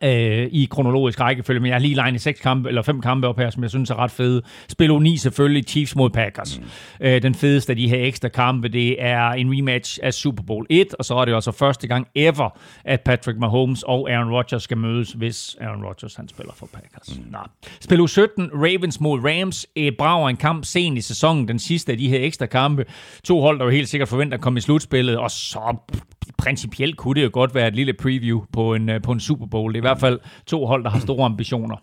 øh, i kronologisk rækkefølge, men jeg har lige legnet seks kampe, eller fem kampe op her, som jeg synes er ret fede. Spil 9 selvfølgelig, Chiefs mod Packers. Mm. Øh, den fedeste af de her ekstra kampe, det er en rematch af Super Bowl 1, og så er det også første gang ever, at Patrick Mahomes og Aaron Rodgers skal mødes, hvis Aaron Rodgers han spiller for Packers. Mm. Nå. Spil 17, Ravens mod Rams, øh, brager en kamp sen i sæsonen, den sidste af de her ekstra kampe. To hold, der jo helt sikkert forventer at komme i slutspillet, og så principielt kunne det jo godt være et lille preview på en, øh, på en Super Bowl. Det er i hvert fald to hold, der har store ambitioner.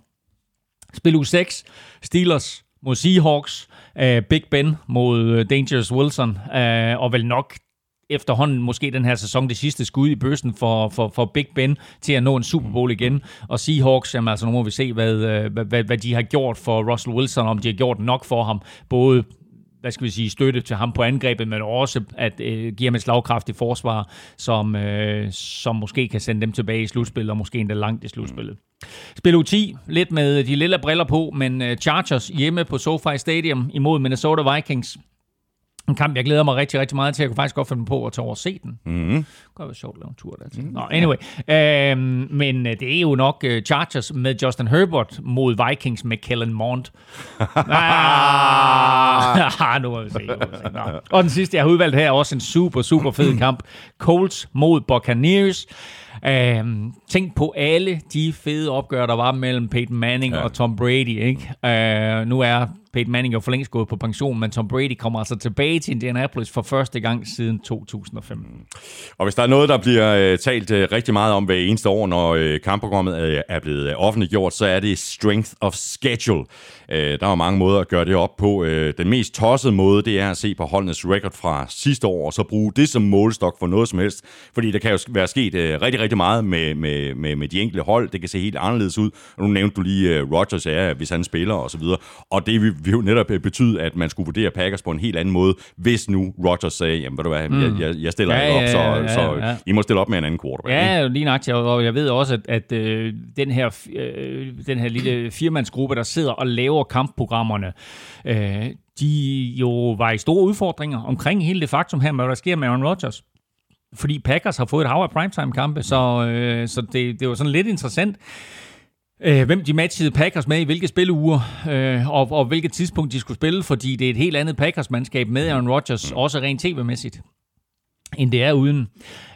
Spil u 6, Steelers mod Seahawks, uh, Big Ben mod øh, Dangerous Wilson, uh, og vel nok efterhånden måske den her sæson det sidste skud i bøssen for, for, for Big Ben til at nå en Super Bowl igen. Og Seahawks, jamen altså nu må vi se, hvad, hvad, hvad, hvad de har gjort for Russell Wilson, om de har gjort nok for ham, både hvad skal vi sige, støtte til ham på angrebet, men også at øh, give ham et slagkraftigt forsvar, som, øh, som måske kan sende dem tilbage i slutspillet, og måske endda langt i slutspillet. Spil U10, lidt med de lille briller på, men øh, Chargers hjemme på SoFi Stadium imod Minnesota Vikings. En kamp, jeg glæder mig rigtig, rigtig meget til. Jeg kunne faktisk godt finde på at tage over og se den. Mm. Det kunne være sjovt at lave en tur der til. Mm. Nå, anyway. Øhm, men øh, det er jo nok uh, Chargers med Justin Herbert mod Vikings med Kellen Mond. [laughs] [laughs] ah, nu må vi se. Nu må vi se. Nå. Og den sidste, jeg har udvalgt her, er også en super, super fed kamp. Colts mod Buccaneers. Øhm, tænk på alle de fede opgør, der var mellem Peyton Manning ja. og Tom Brady. Ikke? Øh, nu er Peyton Manning jo for længst gået på pension, men Tom Brady kommer altså tilbage til Indianapolis for første gang siden 2005. Og hvis der er noget, der bliver uh, talt uh, rigtig meget om hver eneste år, når uh, kampprogrammet uh, er blevet uh, offentliggjort, så er det strength of schedule. Uh, der er mange måder at gøre det op på. Uh, den mest tossede måde, det er at se på holdenes record fra sidste år, og så bruge det som målestok for noget som helst. Fordi der kan jo være sket uh, rigtig, rigtig meget med, med, med, med de enkelte hold. Det kan se helt anderledes ud. Og nu nævnte du lige uh, Rodgers, ja, hvis han spiller og så videre. Og det vil, vil jo netop betyde, at man skulle vurdere Packers på en helt anden måde, hvis nu Rodgers sagde, jamen ved du hvad, mm. jeg, jeg, jeg stiller ja, ikke op, så, ja, ja, så ja. I må stille op med en anden quarterback. Ja, lige nok, og jeg ved også, at, at øh, den, her, øh, den her lille firmandsgruppe, der sidder og laver kampprogrammerne, øh, de jo var i store udfordringer omkring hele det faktum her, med hvad der sker med Aaron Rodgers fordi Packers har fået et hav af primetime-kampe, så, øh, så det, det var sådan lidt interessant øh, hvem de matchede Packers med i hvilke spilleuger, øh, og, og hvilket tidspunkt de skulle spille, fordi det er et helt andet Packers-mandskab med Aaron Rodgers, også rent tv-mæssigt end det er uden.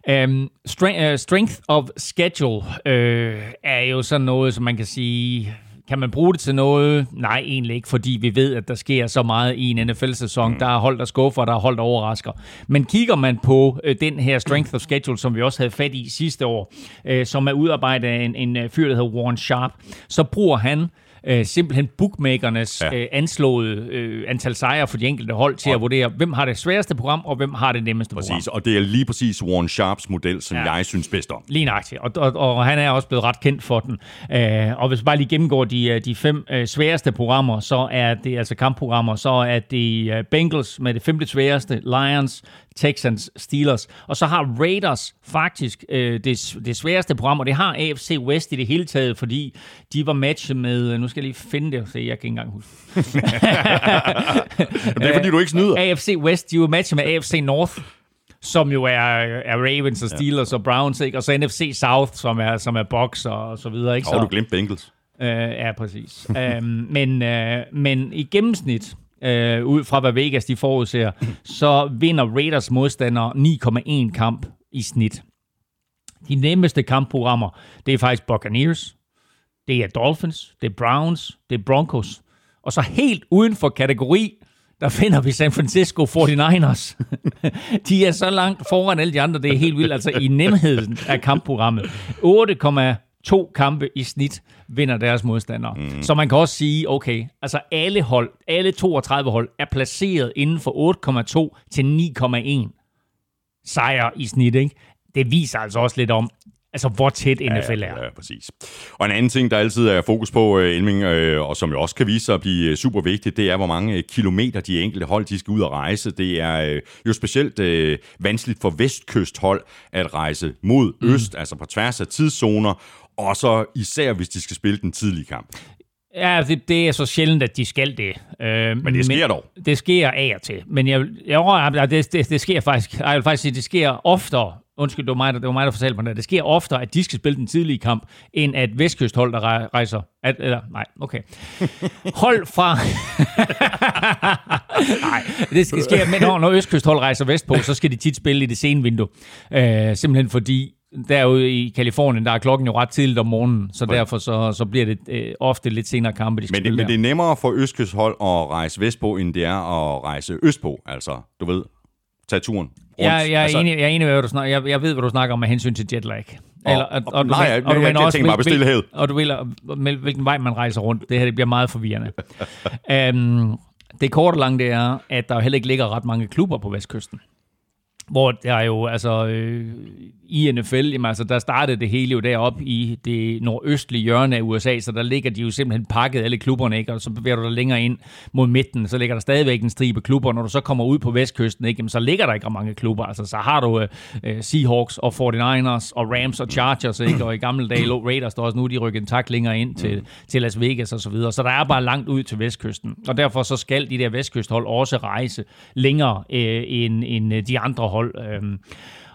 Øhm, um, strength, øh, uh, strength of schedule øh, er jo sådan noget, som man kan sige, kan man bruge det til noget? Nej, egentlig ikke, fordi vi ved, at der sker så meget i en NFL-sæson. Mm. Der er hold, der skuffer, der er hold, der overrasker. Men kigger man på øh, den her strength of schedule, som vi også havde fat i sidste år, øh, som er udarbejdet af en, en øh, fyr, der hedder Warren Sharp, så bruger han øh, simpelthen bookmakernes ja. øh, anslåede øh, antal sejre for de enkelte hold til og, at vurdere, hvem har det sværeste program, og hvem har det nemmeste præcis, program. Præcis, og det er lige præcis Warren Sharps model, som ja. jeg synes bedst om. Lige nøjagtigt, og, og, og han er også blevet ret kendt for den. Øh, og hvis vi bare lige gennemgår de, øh, de fem øh, sværeste programmer, så er det altså kampprogrammer, så er det øh, Bengals med det femte sværeste, Lions, Texans, Steelers. Og så har Raiders faktisk øh, det, det sværeste program, og det har AFC West i det hele taget, fordi de var matchet med, nu skal jeg lige finde det, så jeg kan ikke engang huske. [laughs] det er fordi, du ikke snyder. [laughs] AFC West, de var matchet med AFC North som jo er, er Ravens og Steelers ja. og Browns, ikke? og så NFC South, som er, som er Bucks og så videre. Ikke? Og du glemt Bengals. Uh, ja, præcis. um, men, uh, men i gennemsnit, øh, ud fra hvad Vegas de forudser, så vinder Raiders modstandere 9,1 kamp i snit. De nemmeste kampprogrammer, det er faktisk Buccaneers, det er Dolphins, det er Browns, det er Broncos. Og så helt uden for kategori, der finder vi San Francisco 49ers. [laughs] de er så langt foran alle de andre, det er helt vildt, altså i nemheden af kampprogrammet. 8, 8,2 kampe i snit vinder deres modstandere. Mm. Så man kan også sige, okay, altså alle hold, alle 32 hold, er placeret inden for 8,2 til 9,1 sejre i snit. Ikke? Det viser altså også lidt om, Altså, hvor tæt NFL er. Ja, ja, præcis. Og en anden ting, der altid er fokus på, uh, Elming, uh, og som jo også kan vise sig at blive øh, super vigtigt, det er, hvor mange kilometer de enkelte hold, de skal ud og rejse. Det er jo specielt uh, vanskeligt for vestkysthold at rejse mod mm. øst, altså på tværs af tidszoner, og så især, hvis de skal spille den tidlige kamp. Ja, det, det er så sjældent, at de skal det. Øh, men det sker men, dog. Det sker af og til. Men jeg, jeg, det, det, det sker faktisk, jeg vil faktisk sige, det sker oftere. Undskyld, det var mig, der, det var mig, der fortalte mig det. Det sker oftere, at de skal spille den tidlige kamp, end at vestkysthold, der rejser... At, eller, nej, okay. Hold fra... [laughs] nej, det skal ske, men når, når østkysthold rejser vestpå, så skal de tit spille i det sene vindue. Øh, simpelthen fordi derude i Kalifornien, der er klokken jo ret tidligt om morgenen, så ja. derfor så, så bliver det øh, ofte lidt senere kampe, de skal men, det, men det er nemmere for østkysthold at rejse vestpå, end det er at rejse østpå, altså, du ved, tage turen rundt. Ja, jeg, er altså, enig, jeg er enig med, hvad du snakker, jeg, jeg ved, hvad du snakker om med hensyn til jetlag. Eller, og, og, og, nej, jeg, og du jeg, jeg, også, tænker bare. Og du vil, hvilken vej man rejser rundt. Det her det bliver meget forvirrende. um, [laughs] det korte lange, det er, at der heller ikke ligger ret mange klubber på vestkysten hvor der jo, altså, øh, i NFL, jamen, altså, der startede det hele jo deroppe i det nordøstlige hjørne af USA, så der ligger de jo simpelthen pakket alle klubberne, ikke? og så bevæger du dig længere ind mod midten, så ligger der stadigvæk en stribe klubber. Når du så kommer ud på vestkysten, ikke? Jamen, så ligger der ikke mange klubber. Altså, så har du øh, øh, Seahawks og 49ers og Rams og Chargers, ikke? og i gamle dage lå Raiders, der også nu de rykker en tak længere ind til, til Las Vegas og så videre. Så der er bare langt ud til vestkysten, og derfor så skal de der vestkysthold også rejse længere øh, end, end øh, de andre hold. Øh.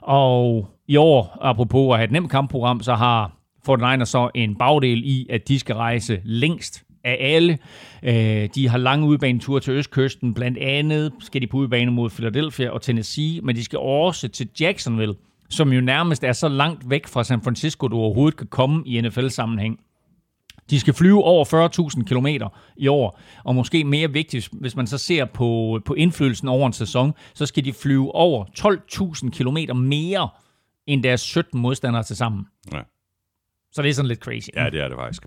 Og i år, apropos at have et nemt kampprogram, så har 49ers så en bagdel i, at de skal rejse længst af alle. Øh, de har lange udbaneture til Østkysten. Blandt andet skal de på udbane mod Philadelphia og Tennessee, men de skal også til Jacksonville, som jo nærmest er så langt væk fra San Francisco, du overhovedet kan komme i NFL-sammenhæng. De skal flyve over 40.000 km i år, og måske mere vigtigt, hvis man så ser på, på indflydelsen over en sæson, så skal de flyve over 12.000 km mere end deres 17 modstandere til sammen. Ja. Så det er sådan lidt crazy. Ja, det er det faktisk.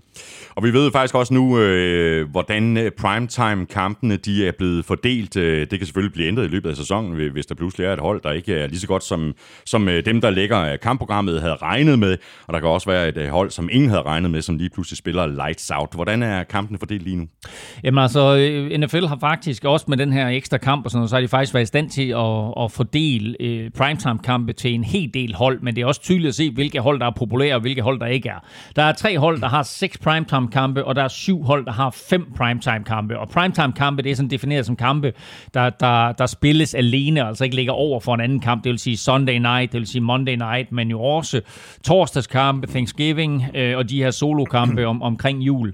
Og vi ved faktisk også nu, øh, hvordan øh, primetime-kampene de er blevet fordelt. Øh, det kan selvfølgelig blive ændret i løbet af sæsonen, hvis der pludselig er et hold, der ikke er lige så godt som, som øh, dem, der lægger kampprogrammet, havde regnet med. Og der kan også være et hold, som ingen havde regnet med, som lige pludselig spiller lights out. Hvordan er kampene fordelt lige nu? Jamen altså, NFL har faktisk også med den her ekstra kamp, og sådan noget, så har de faktisk været i stand til at, at fordele øh, primetime-kampe til en hel del hold, men det er også tydeligt at se, hvilke hold, der er populære, og hvilke hold, der ikke er. Der er tre hold, der har seks primetime-kampe, og der er syv hold, der har fem primetime-kampe. Og primetime-kampe, det er sådan defineret som kampe, der, der, der spilles alene, altså ikke ligger over for en anden kamp. Det vil sige Sunday night, det vil sige Monday night, men jo også torsdagskampe, Thanksgiving øh, og de her solokampe om, omkring jul.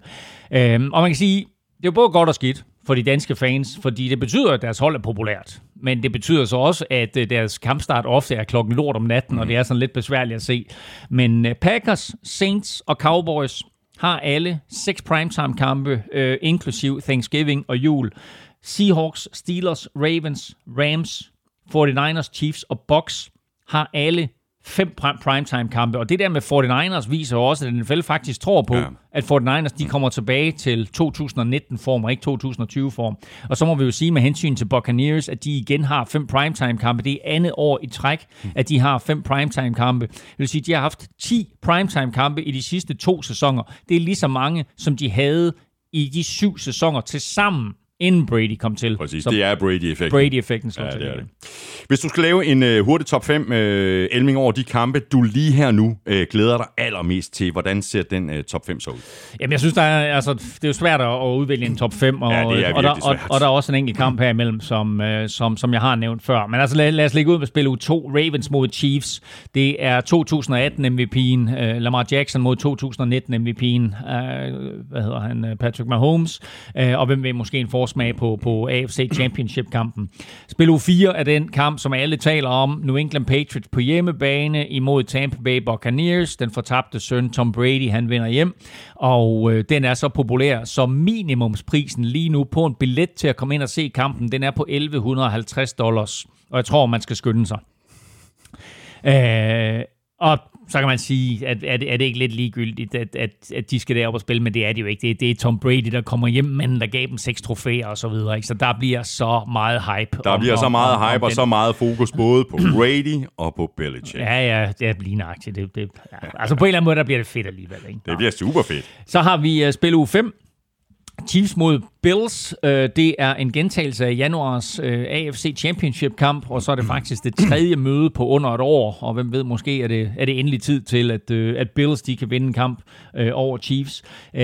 Øh, og man kan sige, det er både godt og skidt for de danske fans, fordi det betyder, at deres hold er populært. Men det betyder så også, at øh, deres kampstart ofte er klokken lort om natten, mm. og det er sådan lidt besværligt at se. Men øh, Packers, Saints og Cowboys har alle seks primetime-kampe, øh, inklusiv Thanksgiving og jul. Seahawks, Steelers, Ravens, Rams, 49ers, Chiefs og Bucks har alle fem primetime-kampe. Og det der med 49ers viser også, at NFL faktisk tror på, ja. at 49ers de kommer tilbage til 2019-form og ikke 2020-form. Og så må vi jo sige med hensyn til Buccaneers, at de igen har fem primetime-kampe. Det er andet år i træk, at de har fem primetime-kampe. Det vil sige, at de har haft 10 primetime-kampe i de sidste to sæsoner. Det er lige så mange, som de havde i de syv sæsoner til sammen inden Brady kom til. Præcis, så det er Brady-effekten. Brady-effekten slår ja, til. Det det. Hvis du skal lave en uh, hurtig top 5 uh, øh, Elming over de kampe, du lige her nu uh, glæder dig allermest til, hvordan ser den uh, top 5 så ud? Jamen, jeg synes, der er, altså, det er jo svært at udvælge en top 5, og, ja, er og, der, og, og der er også en enkelt kamp her imellem, som, uh, som, som jeg har nævnt før. Men altså, lad, lad os lægge ud med spil u 2, Ravens mod Chiefs. Det er 2018 MVP'en, uh, Lamar Jackson mod 2019 MVP'en, uh, hvad hedder han, Patrick Mahomes, uh, og hvem vil måske en forsmag på, på AFC Championship-kampen. Spil u 4 er den kamp, som alle taler om. New England Patriots på hjemmebane imod Tampa Bay Buccaneers. Den fortabte søn Tom Brady, han vinder hjem. Og øh, den er så populær, så minimumsprisen lige nu på en billet til at komme ind og se kampen, den er på 1150 dollars. Og jeg tror, man skal skynde sig. Øh, og så kan man sige, at er det, er det ikke lidt ligegyldigt, at, at, at de skal derop og spille, men det er det jo ikke. Det, det er Tom Brady, der kommer hjem, men der gav dem seks trofæer og så videre. Ikke? Så der bliver så meget hype. Der om, bliver så meget om, hype om, og den. så meget fokus både på [clears throat] Brady og på Belichick. Ja, ja, det er lige nøjagtigt. Det, det, ja. Altså på en eller anden måde, der bliver det fedt alligevel. Ikke? Det bliver super fedt. Så har vi uh, spil u 5, Chiefs mod Bills, øh, det er en gentagelse af januars øh, AFC Championship-kamp, og så er det faktisk det tredje [clears throat] møde på under et år, og hvem ved, måske er det, er det endelig tid til, at, øh, at Bills de kan vinde en kamp øh, over Chiefs. Øh,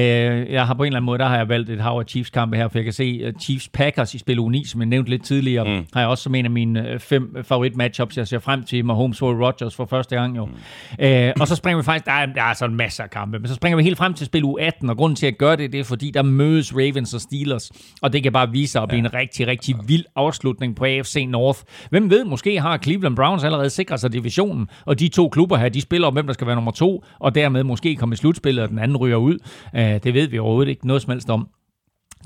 jeg har på en eller anden måde, der har jeg valgt et hav af Chiefs-kampe her, for jeg kan se uh, Chiefs-Packers i spil U9, som jeg nævnte lidt tidligere, mm. har jeg også som en af mine fem favorit-matchups, jeg ser frem til Mahomes og Rodgers for første gang jo. Mm. Øh, og så springer vi faktisk, der er, der er sådan masser af kampe, men så springer vi helt frem til spil U18, og grunden til at gøre det, det er fordi, der mødes Ravens og Steelers, og det kan bare vise sig at blive ja. en rigtig, rigtig vild afslutning på AFC North. Hvem ved, måske har Cleveland Browns allerede sikret sig divisionen, og de to klubber her, de spiller om, hvem der skal være nummer to, og dermed måske komme i slutspillet, og den anden ryger ud. Uh, det ved vi overhovedet ikke noget som helst om.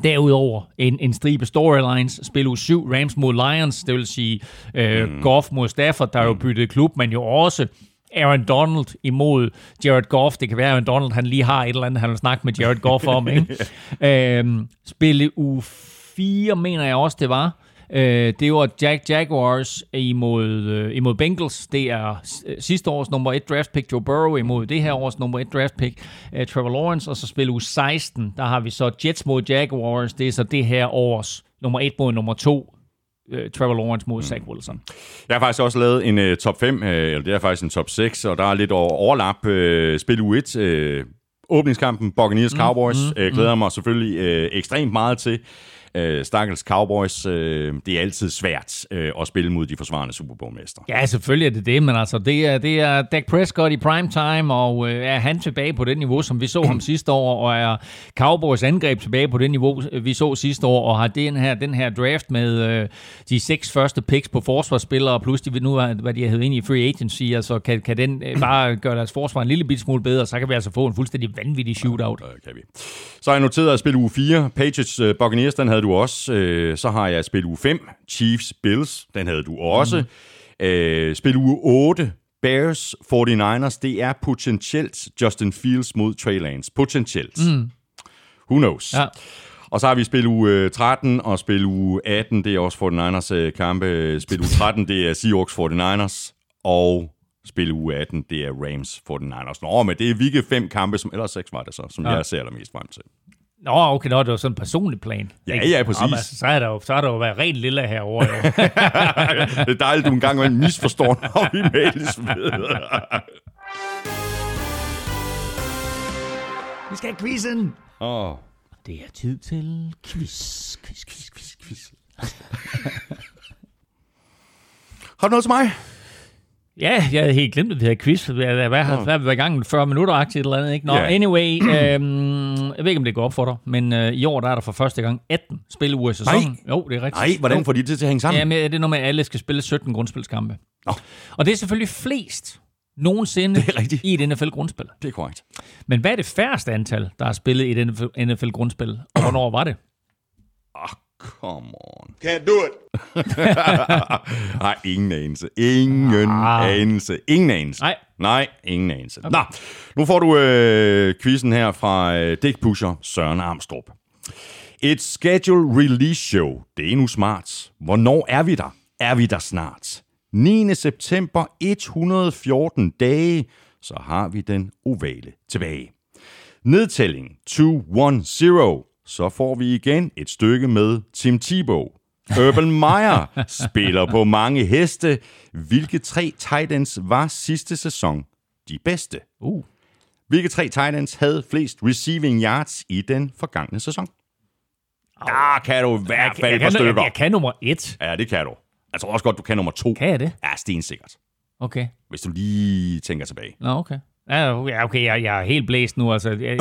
Derudover en, en stribe storylines. Spil u 7, Rams mod Lions, det vil sige øh, mm. Goff mod Stafford, der er jo mm. byttet klub, men jo også Aaron Donald imod Jared Goff. Det kan være, at Aaron Donald han lige har et eller andet, han vil snakke med Jared Goff om. [laughs] Ikke? øhm, spille u 4, mener jeg også, det var. Øh, det var Jack Jaguars imod, øh, imod Bengals. Det er øh, sidste års nummer 1 draft pick Joe Burrow imod det her års nummer 1 draft pick uh, Trevor Lawrence. Og så spil u 16, der har vi så Jets mod Jaguars. Det er så det her års nummer 1 mod nummer 2 uh, Trevor Lawrence mod Zach Wilson. Jeg har faktisk også lavet en uh, top 5, uh, eller det er faktisk en top 6, og der er lidt overlap. Uh, spil u 1, uh, åbningskampen, Buccaneers Cowboys, mm, mm, uh, glæder mm. mig selvfølgelig uh, ekstremt meget til øh, Stakkels Cowboys, øh, det er altid svært øh, at spille mod de forsvarende Super Bowl-mester. Ja, selvfølgelig er det det, men altså, det er, det er Dak Prescott i prime time, og øh, er han tilbage på det niveau, som vi så ham [clears throat] sidste år, og er Cowboys angreb tilbage på det niveau, vi så sidste år, og har den her, den her draft med øh, de seks første picks på forsvarsspillere, plus de nu, hvad de heddet ind i free agency, altså kan, kan den øh, bare [clears throat] gøre deres forsvar en lille bit smule bedre, så kan vi altså få en fuldstændig vanvittig shootout. Ja, kan vi. Så har jeg noteret at spille uge 4. Patriots uh, Buccaneers, den havde du også. Øh, så har jeg spil uge 5, Chiefs Bills, den havde du også. Mm. Øh, spil uge 8, Bears 49ers, det er potentielt Justin Fields mod Trey Lance. Potentielt. Mm. Who knows? Ja. Og så har vi spil uge 13 og spil uge 18, det er også 49ers øh, kampe. Spil uge 13, det er Seahawks 49ers. Og spil uge 18, det er Rams 49ers. Nå, men det er virkelig fem kampe, som ellers seks var det så, som ja. jeg ser allermest frem til. Nå, okay, nå, det var sådan en personlig plan. Ja, ikke? ja, præcis. Nå, altså, så, er der jo, så er der jo været rent lille herovre. Jo. [laughs] det er dejligt, du en misforstår, når vi mails med. vi skal have quizzen. Åh. Oh. Det er tid til quiz, quiz, quiz, quiz, quiz. Har du noget til mig? Ja, jeg havde helt glemt, at vi havde quiz. Hvad har hvad, været i gang 40 minutter aktivt eller andet, ikke? Nå, yeah. anyway, [clears throat] øhm, jeg ved ikke, om det går op for dig, men øh, i år der er der for første gang 18 spilleuger i sæsonen. Nej. Jo, det er rigtigt. Nej, hvordan får de det til at hænge sammen? Ja, men det er noget med, at alle skal spille 17 grundspilskampe. Nå. Og det er selvfølgelig flest nogensinde [laughs] det er i et NFL-grundspil. Det er korrekt. Men hvad er det færreste antal, der har spillet i et NFL-grundspil, og hvornår var det? Come on. Can't do it. [laughs] Nej, ingen anelse. Ingen ah. anelse. Ingen anelse. Nej. Nej, ingen anelse. Okay. Nå, nu får du øh, quizzen her fra øh, Dick Pusher Søren Armstrong. Et schedule release show. Det er nu smart. Hvornår er vi der? Er vi der snart? 9. september, 114 dage, så har vi den ovale tilbage. Nedtælling 210 så får vi igen et stykke med Tim Tebow. Urban Meyer spiller på mange heste. Hvilke tre Titans var sidste sæson de bedste? Uh. Hvilke tre Titans havde flest receiving yards i den forgangne sæson? Der kan du i hvert fald et par stykker. Jeg kan nummer et. Ja, det kan du. Jeg tror også godt, du kan nummer to. Kan jeg det? Ja, stensikkert. Okay. Hvis du lige tænker tilbage. Nå, okay. Ja, okay, jeg, jeg er helt blæst nu. Altså, jeg, jeg,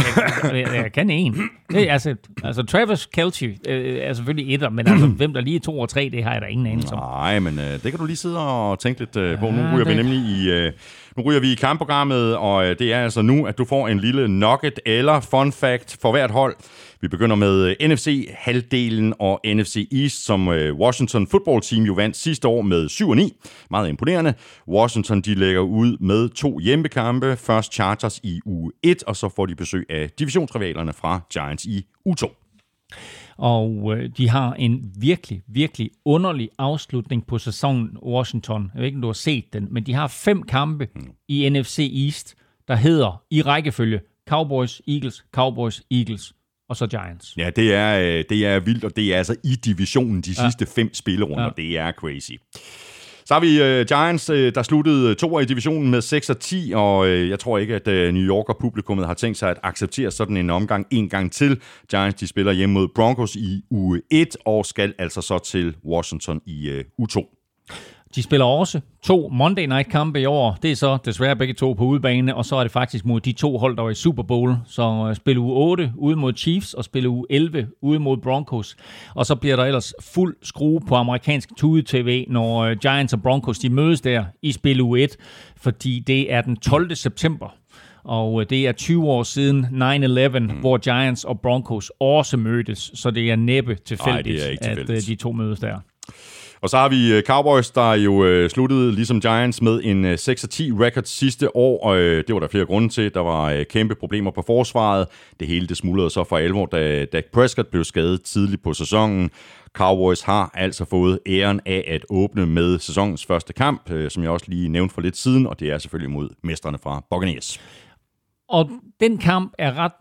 jeg, jeg kan en. Det, altså, altså, Travis Kelce øh, er selvfølgelig etter, men altså, hvem der lige er to og tre, det har jeg da ingen anelse om. Nej, men øh, det kan du lige sidde og tænke lidt øh, på. Nu ryger det... vi nemlig i... Øh, nu ryger vi i kampprogrammet, og øh, det er altså nu, at du får en lille nugget eller fun fact for hvert hold. Vi begynder med øh, NFC-halvdelen og NFC East, som øh, Washington Football Team jo vandt sidste år med 7-9. Meget imponerende. Washington de lægger ud med to hjemmekampe. Først Chargers i uge 1, og så får de besøg af divisionsrivalerne fra Giants i uge 2. Og øh, de har en virkelig, virkelig underlig afslutning på sæsonen Washington. Jeg ved ikke, om du har set den, men de har fem kampe mm. i NFC East, der hedder i rækkefølge Cowboys, Eagles, Cowboys, Eagles og så Giants. Ja, det er, øh, det er vildt, og det er altså i divisionen de ja. sidste fem spillerunder. Ja. Det er crazy. Så har vi uh, Giants, uh, der sluttede to i divisionen med 6 og 10, og uh, jeg tror ikke, at uh, New Yorker publikummet har tænkt sig at acceptere sådan en omgang en gang til. Giants, de spiller hjemme mod Broncos i uge 1, og skal altså så til Washington i uh, uge 2. De spiller også to Monday Night kampe i år. Det er så desværre begge to på udebane, og så er det faktisk mod de to hold, der var i Super Bowl. Så spiller uge 8 ude mod Chiefs, og spiller uge 11 ude mod Broncos. Og så bliver der ellers fuld skrue på amerikansk Tude TV, når uh, Giants og Broncos de mødes der i spil uge 1, fordi det er den 12. september. Og øh, det er 20 år siden 9-11, mm. hvor Giants og Broncos også mødtes, så det er næppe tilfældigt, Ej, er at de to mødes der. Og så har vi øh, Cowboys, der jo øh, sluttede ligesom Giants med en øh, 6-10 record sidste år, og øh, det var der flere grunde til. Der var øh, kæmpe problemer på forsvaret. Det hele det smuldrede så for alvor, da Dak Prescott blev skadet tidligt på sæsonen. Cowboys har altså fået æren af at åbne med sæsonens første kamp, øh, som jeg også lige nævnte for lidt siden, og det er selvfølgelig mod mesterne fra Buccaneers. Og den kamp er ret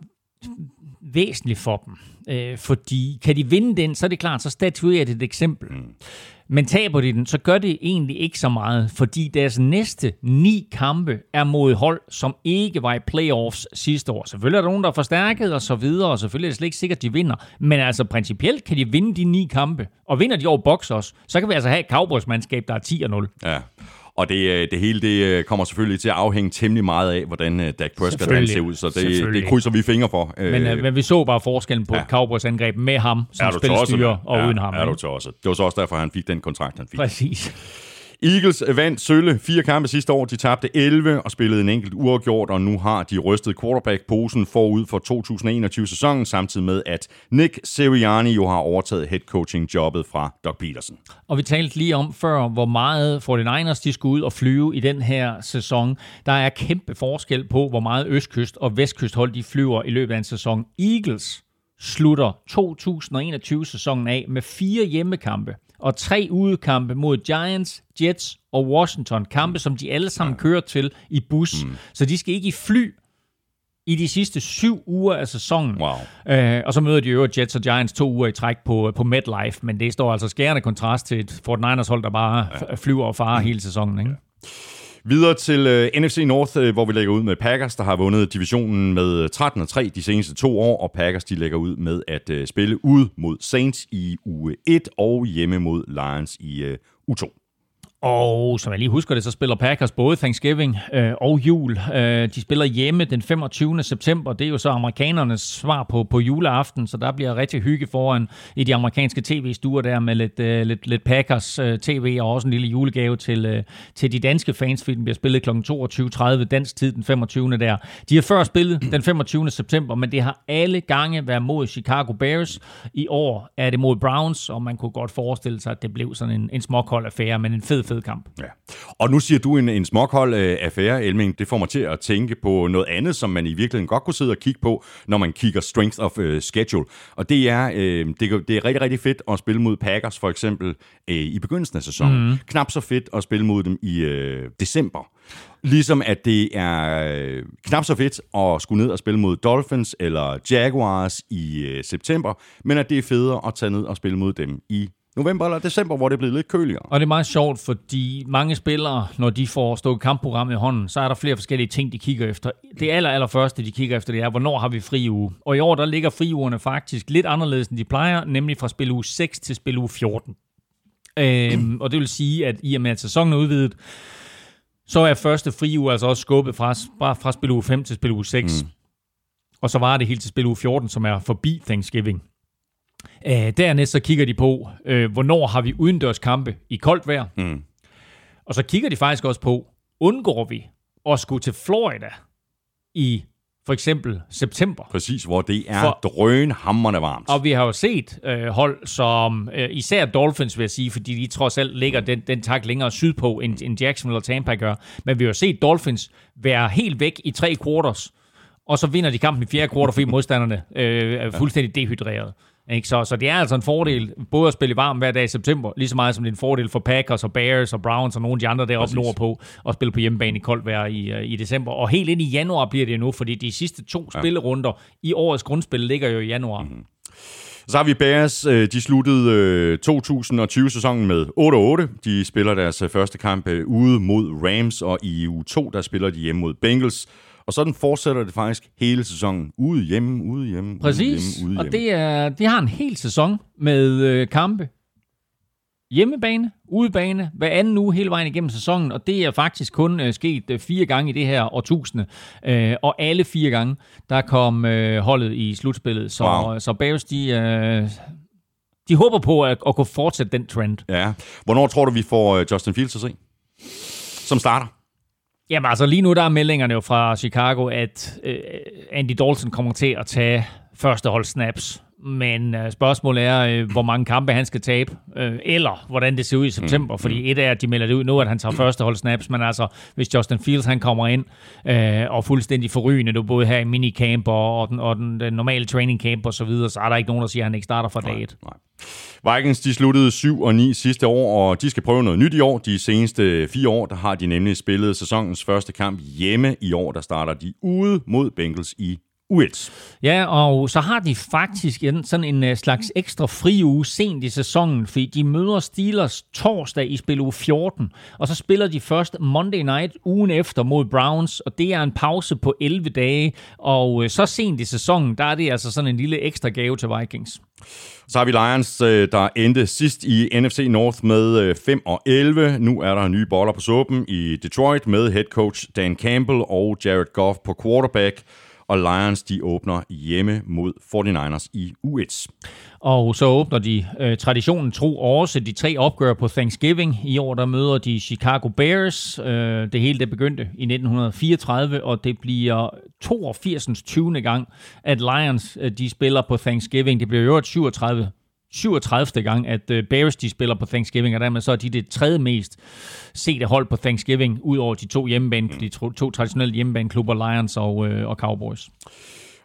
væsentlig for dem, øh, fordi kan de vinde den, så er det klart, så statuerer det et eksempel. Mm. Men taber de den, så gør det egentlig ikke så meget, fordi deres næste ni kampe er mod hold, som ikke var i playoffs sidste år. Selvfølgelig er der nogen, der er forstærket og så videre, og selvfølgelig er det slet ikke sikkert, at de vinder. Men altså principielt kan de vinde de ni kampe, og vinder de over Box også, så kan vi altså have et Cowboys-mandskab, der er 10-0. Ja. Og det, øh, det hele det øh, kommer selvfølgelig til at afhænge temmelig meget af, hvordan øh, Dak Prescott ser ud, så det, det krydser vi fingre for. Men, men vi så bare forskellen på ja. et Cowboys-angreb med ham som spilstyrer og ja, uden ham. Er du. Det var så også derfor, han fik den kontrakt, han fik. Præcis. Eagles vandt sølle fire kampe sidste år. De tabte 11 og spillede en enkelt uafgjort, og nu har de rystet quarterback-posen forud for 2021-sæsonen, samtidig med, at Nick Sirianni jo har overtaget head coaching-jobbet fra Doug Peterson. Og vi talte lige om før, hvor meget 49ers de skulle ud og flyve i den her sæson. Der er kæmpe forskel på, hvor meget østkyst og vestkyst hold de flyver i løbet af en sæson. Eagles slutter 2021-sæsonen af med fire hjemmekampe og tre udekampe mod Giants, Jets og Washington. Kampe, som de alle sammen kører til i bus. Mm. Så de skal ikke i fly i de sidste syv uger af sæsonen. Wow. Øh, og så møder de jo Jets og Giants to uger i træk på, på MetLife, men det står altså skærende kontrast til et 49ers hold, der bare ja. flyver og farer hele sæsonen. Ikke? Ja. Videre til øh, uh, NFC North, øh, hvor vi lægger ud med Packers, der har vundet divisionen med øh, 13-3 de seneste to år, og Packers de lægger ud med at uh, spille ud mod Saints i uge 1 og hjemme mod Lions i uh, uge 2. Og som jeg lige husker det, så spiller Packers både Thanksgiving øh, og jul. Øh, de spiller hjemme den 25. september. Det er jo så amerikanernes svar på, på juleaften, så der bliver rigtig hygge foran i de amerikanske tv-stuer der med lidt, øh, lidt, lidt Packers øh, tv og også en lille julegave til, øh, til de danske fans, fordi den bliver spillet kl. 22.30 dansk tid den 25. der. De har før spillet den 25. september, men det har alle gange været mod Chicago Bears. I år er det mod Browns, og man kunne godt forestille sig, at det blev sådan en, en småkold affære, men en fed, fed kamp. Ja. Og nu siger du en, en småkold øh, affære, Elming. Det får mig til at tænke på noget andet, som man i virkeligheden godt kunne sidde og kigge på, når man kigger strength of uh, schedule. Og det er, øh, det, det er rigtig, rigtig fedt at spille mod Packers, for eksempel, øh, i begyndelsen af sæsonen. Mm. Knap så fedt at spille mod dem i øh, december. Ligesom at det er øh, knap så fedt at skulle ned og spille mod Dolphins eller Jaguars i øh, september, men at det er federe at tage ned og spille mod dem i november eller december, hvor det er blevet lidt køligere. Og det er meget sjovt, fordi mange spillere, når de får stået kampprogram i hånden, så er der flere forskellige ting, de kigger efter. Det aller, aller første, de kigger efter, det er, hvornår har vi fri uge? Og i år, der ligger friugerne faktisk lidt anderledes, end de plejer, nemlig fra spil uge 6 til spil uge 14. Øhm, og det vil sige, at i og med, at sæsonen er udvidet, så er første friuge altså også skubbet fra, bare fra spil uge 5 til spil uge 6. Mm. Og så var det helt til spil uge 14, som er forbi Thanksgiving. Øh, dernæst så kigger de på, øh, hvornår har vi udendørskampe i koldt vejr. Mm. Og så kigger de faktisk også på, undgår vi at skulle til Florida i for eksempel september. Præcis, hvor det er for, drønhammerne varmt. Og vi har jo set øh, hold som, øh, især Dolphins vil jeg sige, fordi de trods alt ligger den, den tak længere sydpå, end, end Jacksonville og Tampa gør. Men vi har jo set Dolphins være helt væk i tre quarters, og så vinder de kampen i fjerde kvartal, fordi modstanderne øh, er fuldstændig dehydreret. Ikke? Så, så det er altså en fordel, både at spille i varm hver dag i september, lige så meget som det er en fordel for Packers og Bears og Browns og nogle af de andre deroppe nordpå, at spille på hjemmebane i koldt vejr i, uh, i december. Og helt ind i januar bliver det nu, fordi de sidste to ja. spillerunder i årets grundspil ligger jo i januar. Mm-hmm. Så har vi Bears. Øh, de sluttede 2020-sæsonen øh, med 8-8. De spiller deres første kamp ude mod Rams, og i uge 2 der spiller de hjemme mod Bengals. Og sådan fortsætter det faktisk hele sæsonen. Ude hjemme, ude hjemme, Præcis. ude hjemme, ude hjemme. og det, er, det har en hel sæson med øh, kampe. Hjemmebane, udebane, hver anden uge hele vejen igennem sæsonen, og det er faktisk kun øh, sket øh, fire gange i det her årtusinde. Øh, og alle fire gange, der kom øh, holdet i slutspillet. Så, wow. så Bears, de, øh, de håber på at, at kunne fortsætte den trend. Ja. Hvornår tror du, vi får øh, Justin Fields at se? Som starter? Jamen altså lige nu der er meldingerne jo fra Chicago, at øh, Andy Dalton kommer til at tage første hold snaps. Men øh, spørgsmålet er, øh, hvor mange kampe han skal tabe, øh, eller hvordan det ser ud i september. Mm. Fordi et er, at de melder det ud nu, at han tager første hold snaps, men altså, hvis Justin Fields han kommer ind øh, og fuldstændig forrygende, du både her i minicamp og, og, den, og den, den normale training camp og så videre, så er der ikke nogen, der siger, at han ikke starter fra dag 1. Vikings de sluttede 7 og 9 sidste år, og de skal prøve noget nyt i år. De seneste fire år, der har de nemlig spillet sæsonens første kamp hjemme. I år, der starter de ude mod Bengals i U1. Ja, og så har de faktisk en, sådan en øh, slags ekstra fri uge sent i sæsonen, fordi de møder Steelers torsdag i spil uge 14, og så spiller de først Monday Night ugen efter mod Browns, og det er en pause på 11 dage, og øh, så sent i sæsonen, der er det altså sådan en lille ekstra gave til Vikings. Så har vi Lions, øh, der endte sidst i NFC North med 5 og 11. Nu er der nye boller på suppen i Detroit med head coach Dan Campbell og Jared Goff på quarterback og Lions de åbner hjemme mod 49ers i U1. Og så åbner de øh, traditionen tro også de tre opgør på Thanksgiving. I år der møder de Chicago Bears. Øh, det hele det begyndte i 1934, og det bliver 82. 20. gang, at Lions øh, de spiller på Thanksgiving. Det bliver jo 37 37. gang, at øh, Bears de spiller på Thanksgiving, og dermed så er de det tredje mest sete hold på Thanksgiving, ud over de to hjemmebane, de to, to traditionelle hjemmebaneklubber, Lions og, øh, og Cowboys.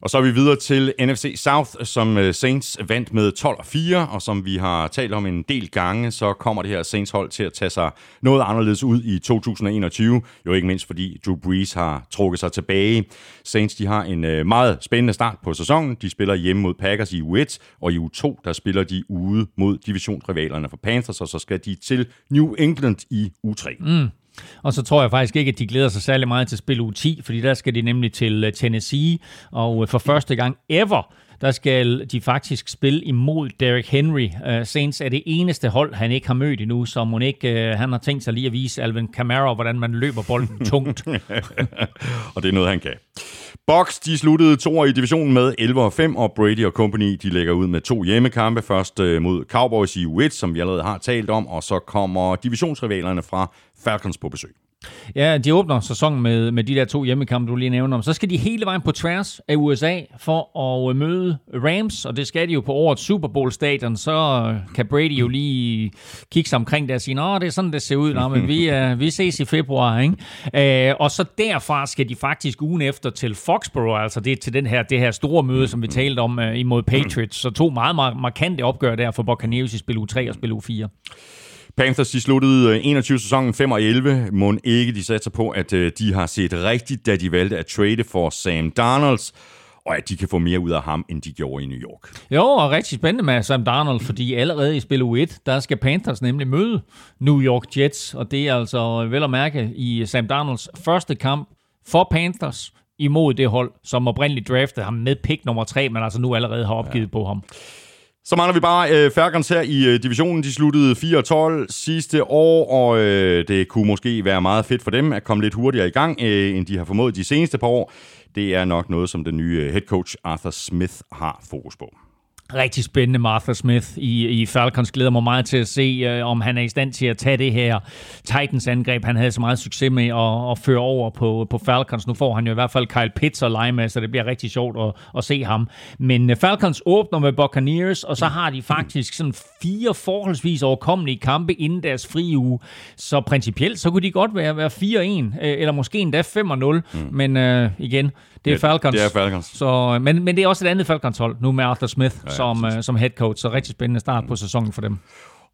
Og så er vi videre til NFC South, som øh, Saints vandt med 12-4, og som vi har talt om en del gange, så kommer det her Saints-hold til at tage sig noget anderledes ud i 2021. Jo ikke mindst fordi Drew Brees har trukket sig tilbage. Saints de har en øh, meget spændende start på sæsonen. De spiller hjemme mod Packers i U1, og i U2 der spiller de ude mod divisionsrivalerne for Panthers, og så skal de til New England i U3. Mm. Og så tror jeg faktisk ikke, at de glæder sig særlig meget til spil u 10, fordi der skal de nemlig til øh, Tennessee, og øh, for første gang ever, der skal de faktisk spille imod Derrick Henry. Uh, Saints er det eneste hold, han ikke har mødt endnu, så må ikke, uh, han har tænkt sig lige at vise Alvin Kamara, hvordan man løber bolden tungt. [laughs] og det er noget, han kan. Box, de sluttede to i divisionen med 11 og 5, og Brady og Company, de lægger ud med to hjemmekampe. Først øh, mod Cowboys i Witt, som vi allerede har talt om, og så kommer divisionsrivalerne fra Falcons på besøg. Ja, de åbner sæsonen med, med de der to hjemmekampe, du lige nævner om. Så skal de hele vejen på tværs af USA for at møde Rams, og det skal de jo på årets Super Bowl-stadion. Så kan Brady jo lige kigge sig omkring der og sige, Nå, det er sådan, det ser ud, Nå, men vi, uh, vi ses i februar. Ikke? Uh, og så derfra skal de faktisk ugen efter til Foxborough, altså det til den her, det her store møde, som vi talte om uh, imod Patriots. Så to meget, meget markante opgør der for Buccaneers i spil u 3 og spil u 4. Panthers de sluttede 21 øh, sæsonen 5 og 11. Må ikke de satser på, at øh, de har set rigtigt, da de valgte at trade for Sam Darnolds og at de kan få mere ud af ham, end de gjorde i New York. Jo, og rigtig spændende med Sam Darnold, fordi allerede i spil U1, der skal Panthers nemlig møde New York Jets, og det er altså vel at mærke i Sam Darnolds første kamp for Panthers imod det hold, som oprindeligt draftede ham med pick nummer 3, men altså nu allerede har opgivet ja. på ham. Så mangler vi bare øh, Falcons her i øh, divisionen. De sluttede 4-12 sidste år, og øh, det kunne måske være meget fedt for dem at komme lidt hurtigere i gang, øh, end de har formået de seneste par år. Det er nok noget, som den nye øh, head coach Arthur Smith har fokus på rigtig spændende Martha Smith i, i Falcons. Glæder mig meget til at se, øh, om han er i stand til at tage det her Titans-angreb, han havde så meget succes med at, at føre over på, på Falcons. Nu får han jo i hvert fald Kyle Pitts at lege med, så det bliver rigtig sjovt at, at se ham. Men øh, Falcons åbner med Buccaneers, og så har de faktisk sådan fire forholdsvis overkommelige kampe inden deres frie uge. Så principielt, så kunne de godt være, være 4-1, øh, eller måske endda 5-0. Mm. Men øh, igen, det er Falcons. Det er Falcons. Så, men, men det er også et andet Falcons-hold, nu med Arthur Smith ja, ja, som, uh, som head coach. Så rigtig spændende start på sæsonen for dem.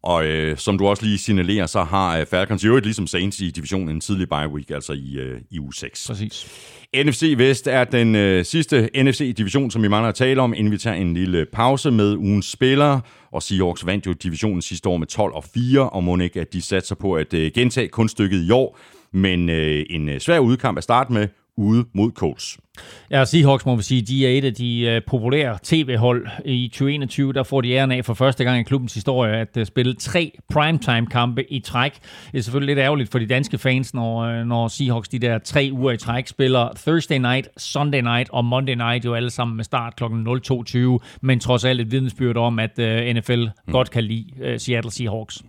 Og øh, som du også lige signalerer, så har øh, Falcons jo et ligesom Saints i divisionen en tidlig bye week, altså i, øh, i uge 6. Præcis. NFC Vest er den øh, sidste NFC-division, som vi mangler at tale om, inden vi tager en lille pause med ugens spillere. Og Seahawks vandt jo divisionen sidste år med 12 og 4, og må ikke, at de satser på at øh, gentage kunststykket i år. Men øh, en øh, svær udkamp at starte med, ude mod Colts. Ja, Seahawks må vi sige, de er et af de uh, populære tv-hold i 2021. Der får de æren af for første gang i klubbens historie at uh, spille tre primetime-kampe i træk. Det er selvfølgelig lidt ærgerligt for de danske fans, når, uh, når Seahawks de der tre uger i træk spiller Thursday night, Sunday night og Monday night jo alle sammen med start kl. 02.20, men trods alt et vidensbyrd om, at uh, NFL mm. godt kan lide uh, Seattle Seahawks.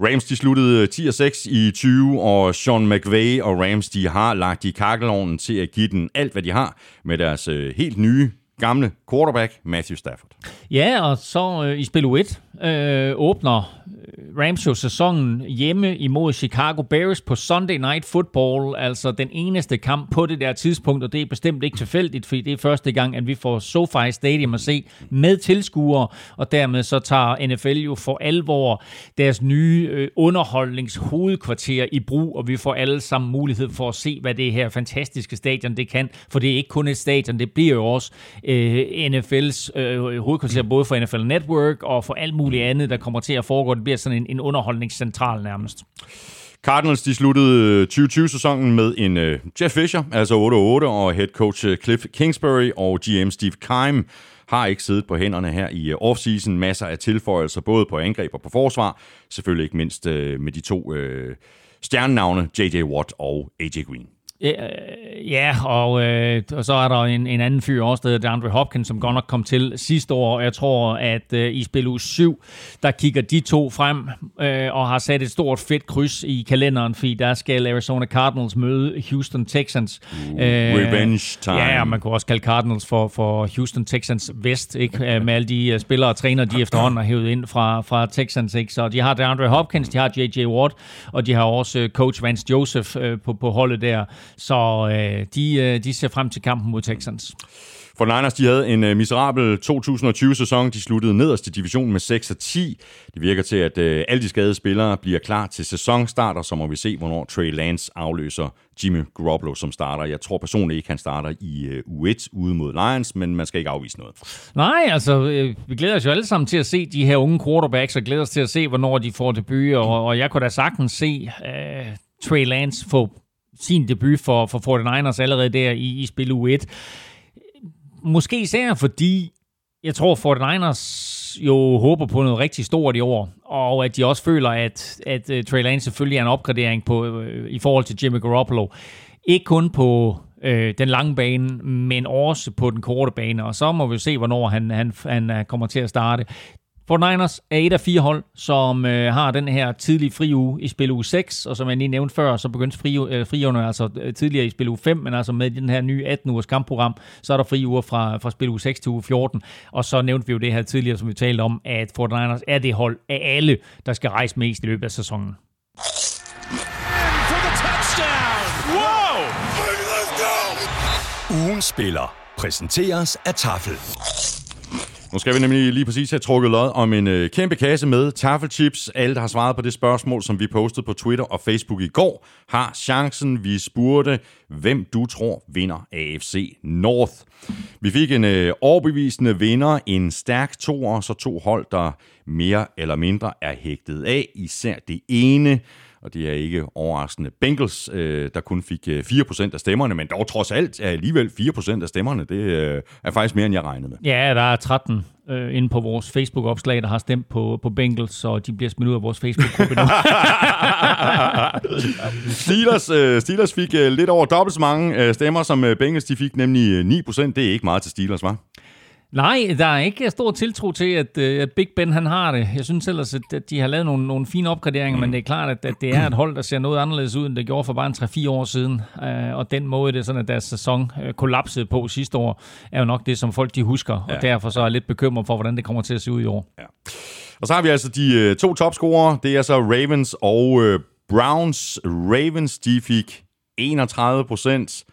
Rams de sluttede øh, 10-6 i 20, og Sean McVay og Rams de har lagt i kakkelovnen til at give den alt, hvad de har med deres øh, helt nye gamle quarterback Matthew Stafford. Ja, og så øh, i spil 1 øh, åbner øh, Rams jo sæsonen hjemme imod Chicago Bears på Sunday Night Football, altså den eneste kamp på det der tidspunkt, og det er bestemt ikke tilfældigt, fordi det er første gang, at vi får SoFi Stadium at se med tilskuere, og dermed så tager NFL jo for alvor deres nye øh, underholdningshovedkvarter i brug, og vi får alle sammen mulighed for at se, hvad det her fantastiske stadion det kan, for det er ikke kun et stadion, det bliver jo også øh, NFL's øh, hovedkvarter, både for NFL Network og for alt muligt andet, der kommer til at foregå. Det bliver sådan en, en underholdningscentral nærmest. Cardinals de sluttede øh, 2020-sæsonen med en uh, Jeff Fisher, altså 8-8, og head coach øh, Cliff Kingsbury og GM Steve Keim har ikke siddet på hænderne her i offseason. Masser af tilføjelser, både på angreb og på forsvar. Selvfølgelig ikke mindst uh, med de to uh, stjernenavne, J.J. Watt og A.J. Green. Ja, og, øh, og så er der en, en anden fyr også, der hedder Andre Hopkins, som godt nok kom til sidste år. Jeg tror, at øh, i spil uge 7, der kigger de to frem øh, og har sat et stort fedt kryds i kalenderen, fordi der skal Arizona Cardinals møde Houston Texans. Uh, øh, revenge time. Ja, man kan også kalde Cardinals for, for Houston Texans Vest, ikke? Øh, med alle de uh, spillere og trænere, de efterhånden har hævet ind fra, fra Texans. Ikke? Så de har Andre Hopkins, de har J.J. Watt, og de har også coach Vance Joseph øh, på, på holdet der. Så øh, de, øh, de ser frem til kampen mod Texans. For Niners, de havde en uh, miserabel 2020-sæson. De sluttede nederst i divisionen med 6 10. Det virker til, at uh, alle de skadede spillere bliver klar til sæsonstart, og så må vi se, hvornår Trey Lance afløser Jimmy Garoppolo, som starter. Jeg tror personligt ikke, han starter i uh, U1 ude mod Lions, men man skal ikke afvise noget. Nej, altså, øh, vi glæder os jo alle sammen til at se de her unge quarterbacks, og glæder os til at se, hvornår de får debut, og, og jeg kunne da sagtens se uh, Trey Lance få sin debut for, for 49ers allerede der i, i spil U1. Måske især fordi, jeg tror 49ers jo håber på noget rigtig stort i år, og at de også føler, at, at uh, Trey Lance selvfølgelig er en opgradering på, uh, i forhold til Jimmy Garoppolo. Ikke kun på øh, den lange bane, men også på den korte bane, og så må vi se, hvornår han, han, han øh, kommer til at starte. 49ers er et af fire hold, som øh, har den her tidlige fri uge i spil uge 6, og som jeg lige nævnte før, så begyndte fri, øh, friugerne altså øh, tidligere i spil uge 5, men altså med den her nye 18 ugers kampprogram, så er der fri uger fra, fra spil uge 6 til uge 14, og så nævnte vi jo det her tidligere, som vi talte om, at 49ers er det hold af alle, der skal rejse mest i løbet af sæsonen. Ugen spiller præsenteres af Tafel. Nu skal vi nemlig lige præcis have trukket lod om en øh, kæmpe kasse med taffelchips. Alle, der har svaret på det spørgsmål, som vi postede på Twitter og Facebook i går, har chancen. Vi spurgte, hvem du tror vinder AFC North. Vi fik en øh, overbevisende vinder, en stærk toer, så to hold, der mere eller mindre er hægtet af. Især det ene, og det er ikke overraskende Bengals, øh, der kun fik øh, 4% af stemmerne, men dog trods alt er alligevel 4% af stemmerne. Det øh, er faktisk mere, end jeg regnede med. Ja, der er 13 øh, inde på vores Facebook-opslag, der har stemt på, på Bengals, så de bliver smidt ud af vores Facebook-gruppe nu. [laughs] Steelers, øh, Steelers fik øh, lidt over dobbelt så mange øh, stemmer, som øh, Bengals de fik, nemlig øh, 9%. Det er ikke meget til Steelers, var? Nej, der er ikke stor tiltro til, at, øh, at Big Ben han har det. Jeg synes ellers, at de har lavet nogle, nogle fine opgraderinger, mm. men det er klart, at, at det er et hold, der ser noget anderledes ud, end det gjorde for bare en 3-4 år siden. Uh, og den måde, det er sådan, at deres sæson uh, kollapsede på sidste år, er jo nok det, som folk de husker. Ja. Og derfor så er jeg lidt bekymret for, hvordan det kommer til at se ud i år. Ja. Og så har vi altså de to topscorer. Det er så Ravens og Browns. Ravens, de fik 31 procent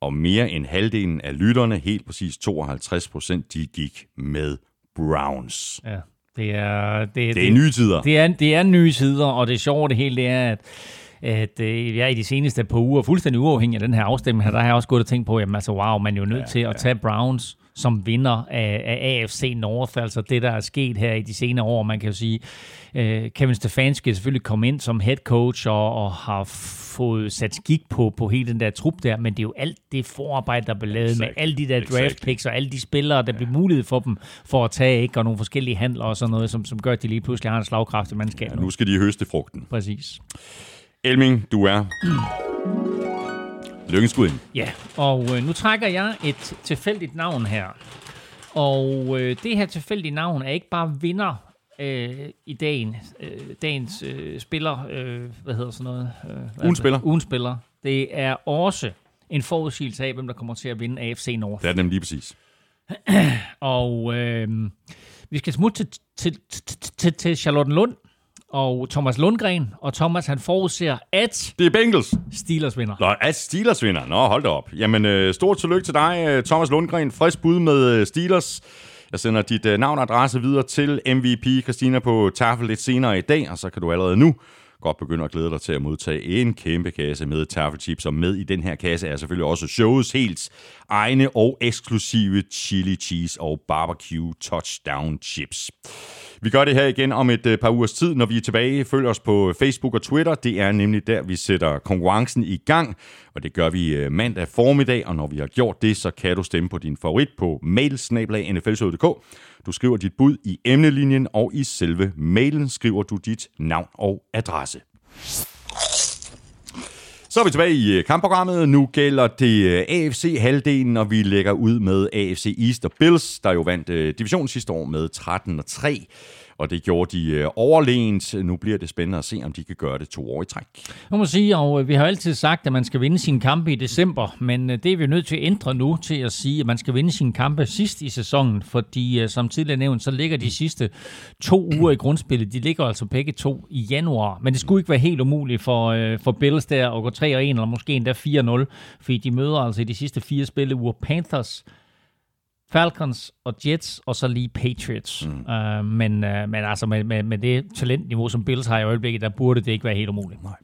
og mere end halvdelen af lytterne, helt præcis 52 procent, de gik med Browns. Ja, det er... Det, det, det er nye tider. Det er, det er nye tider, og det sjove det hele, det er, at at øh, jeg i de seneste par uger, fuldstændig uafhængig af den her afstemning, her, der har jeg også gået og tænkt på, at altså, wow, man er jo nødt ja, til at ja. tage Browns som vinder af, af AFC North, altså det, der er sket her i de senere år. Man kan jo sige, øh, Kevin Stefanski selvfølgelig kom ind som head coach og, og har fået sat skik på, på hele den der trup der, men det er jo alt det forarbejde, der blev lavet exactly. med alle de der draft picks og alle de spillere, der ja. bliver mulighed for dem for at tage, ikke? og nogle forskellige handler og sådan noget, som, som gør, at de lige pludselig har en slagkraftig mandskab. Ja, nu skal de høste frugten. Præcis. Elming, du er... Lykkenskud Ja, og øh, nu trækker jeg et tilfældigt navn her. Og øh, det her tilfældige navn er ikke bare vinder øh, i dagen, øh, dagens øh, spiller, øh, hvad hedder sådan noget? Øh, ugen spiller. Ugen spiller. Det er også en forudsigelse af, hvem der kommer til at vinde AFC North. Det er nemlig lige præcis. og øh, vi skal smutte til, til, til, til, til Charlotte Lund og Thomas Lundgren, og Thomas han forudser, at Det er Bengals. Steelers vinder. Nå, at Steelers vinder. Nå, hold da op. Jamen, øh, stort tillykke til dig, øh, Thomas Lundgren. Frisk bud med øh, Steelers. Jeg sender dit øh, navn og adresse videre til MVP Christina på tafel lidt senere i dag, og så kan du allerede nu godt begynde at glæde dig til at modtage en kæmpe kasse med taffelchips, og med i den her kasse er selvfølgelig også showets helt egne og eksklusive chili cheese og barbecue touchdown chips. Vi gør det her igen om et øh, par ugers tid, når vi er tilbage. Følg os på øh, Facebook og Twitter. Det er nemlig der, vi sætter konkurrencen i gang. Og det gør vi øh, mandag formiddag, og når vi har gjort det, så kan du stemme på din favorit på mailsnablag.nflshow.dk. Du skriver dit bud i emnelinjen, og i selve mailen skriver du dit navn og adresse. Så er vi tilbage i øh, kampprogrammet. Nu gælder det øh, AFC-halvdelen, og vi lægger ud med AFC East og Bills, der jo vandt øh, divisionen sidste år med 13-3. Og det gjorde de øh, overlegent. Nu bliver det spændende at se, om de kan gøre det to år i træk. Nu må sige, og øh, vi har altid sagt, at man skal vinde sine kampe i december, men øh, det er vi nødt til at ændre nu til at sige, at man skal vinde sine kampe sidst i sæsonen, fordi som tidligere nævnt, så ligger de sidste to uger i grundspillet, de ligger altså begge to i januar. Men det skulle ikke være helt umuligt for, for Bills der at gå 3-1, eller måske endda 4-0, fordi de møder altså i de sidste fire spilleuger Panthers, Falcons og Jets, og så lige Patriots. Mm. Uh, men, uh, men altså med, med, med det talentniveau, som Bills har i øjeblikket, der burde det ikke være helt umuligt. Nej.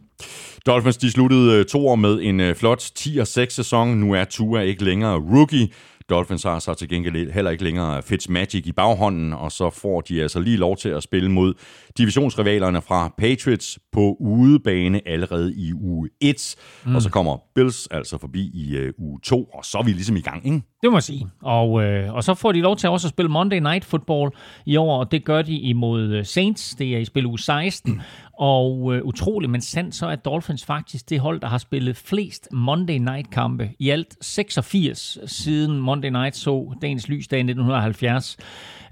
Dolphins de sluttede to år med en flot 10-6 sæson. Nu er Tua ikke længere rookie. Dolphins har så til gengæld heller ikke længere Fitzmagic i baghånden, og så får de altså lige lov til at spille mod divisionsrivalerne fra Patriots på udebane allerede i uge 1. Mm. Og så kommer Bills altså forbi i uh, uge 2, og så er vi ligesom i gang, ikke? Det må jeg sige. Og, øh, og så får de lov til også at spille Monday Night Football i år, og det gør de imod øh, Saints. Det er i spil uge 16. Og øh, utroligt, men sandt, så er Dolphins faktisk det hold, der har spillet flest Monday Night-kampe. I alt 86 siden Monday Night så dagens lysdag i 1970.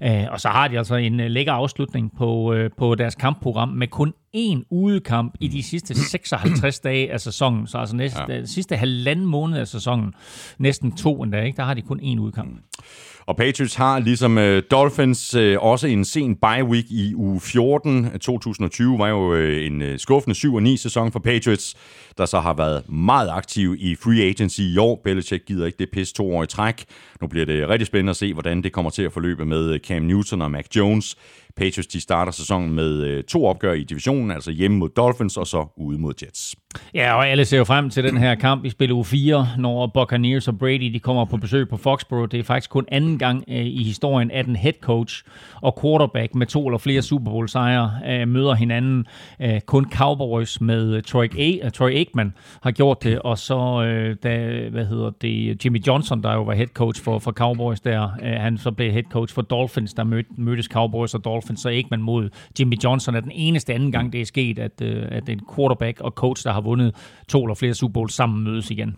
Øh, og så har de altså en øh, lækker afslutning på, øh, på deres kampprogram med kun én udekamp i de sidste 56 dage af sæsonen. Så altså næste, ja. sidste halvanden måned af sæsonen, næsten to endda, ikke? der har de kun én udekamp. Og Patriots har ligesom øh, Dolphins øh, også en sen bye week i uge 14. 2020 var jo øh, en øh, skuffende 7-9 sæson for Patriots, der så har været meget aktiv i free agency i år. Belichick gider ikke det pis to år i træk. Nu bliver det rigtig spændende at se, hvordan det kommer til at forløbe med øh, Cam Newton og Mac Jones. Patriots de starter sæsonen med øh, to opgør i divisionen, altså hjemme mod Dolphins og så ude mod Jets. Ja, og alle ser jo frem til den her kamp i spil u 4, når Buccaneers og Brady de kommer på besøg på Foxborough. Det er faktisk kun anden gang øh, i historien, at en head coach og quarterback med to eller flere Super Bowl sejre øh, møder hinanden. Øh, kun Cowboys med øh, Troy, A- øh, Troy Aikman har gjort det, og så øh, da, hvad hedder det, Jimmy Johnson, der jo var head coach for, for Cowboys der, øh, han så blev head coach for Dolphins, der mød, mødtes Cowboys og Dolphins så Aikman mod Jimmy Johnson er den eneste anden gang, det er sket, at, øh, at en quarterback og coach, der har vundet to eller flere Super Bowls sammen mødes igen.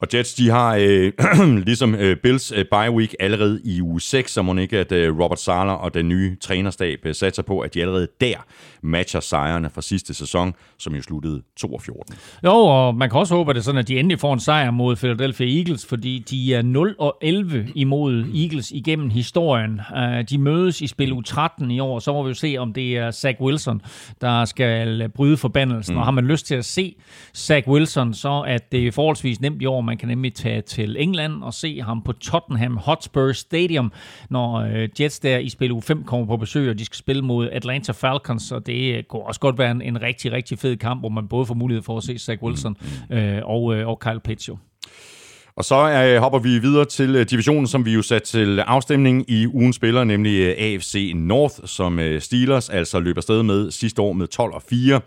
Og Jets, de har øh, [clears throat] ligesom øh, Bills øh, bye week allerede i uge 6, så må ikke, at øh, Robert Sala og den nye trænerstab øh, satser på, at de allerede der matcher sejrene fra sidste sæson, som jo sluttede 2-14. Jo, og man kan også håbe, at det er sådan, at de endelig får en sejr mod Philadelphia Eagles, fordi de er 0 og 11 imod Eagles igennem historien. Uh, de mødes i spil u 13 i år, så må vi jo se, om det er Zach Wilson, der skal bryde forbandelsen. Mm. Og har man lyst til at se Zach Wilson, så er det forholdsvis nemt i år. Man kan nemlig tage til England og se ham på Tottenham Hotspur Stadium, når øh, Jets der i spil U5 kommer på besøg, og de skal spille mod Atlanta Falcons, og det kunne også godt være en, en rigtig, rigtig fed kamp, hvor man både får mulighed for at se Zach Wilson mm. øh, og, øh, og Kyle Pitts. Og så øh, hopper vi videre til øh, divisionen, som vi jo sat til afstemning i ugen spiller, nemlig øh, AFC North, som øh, Steelers altså løber sted med sidste år med 12 og 4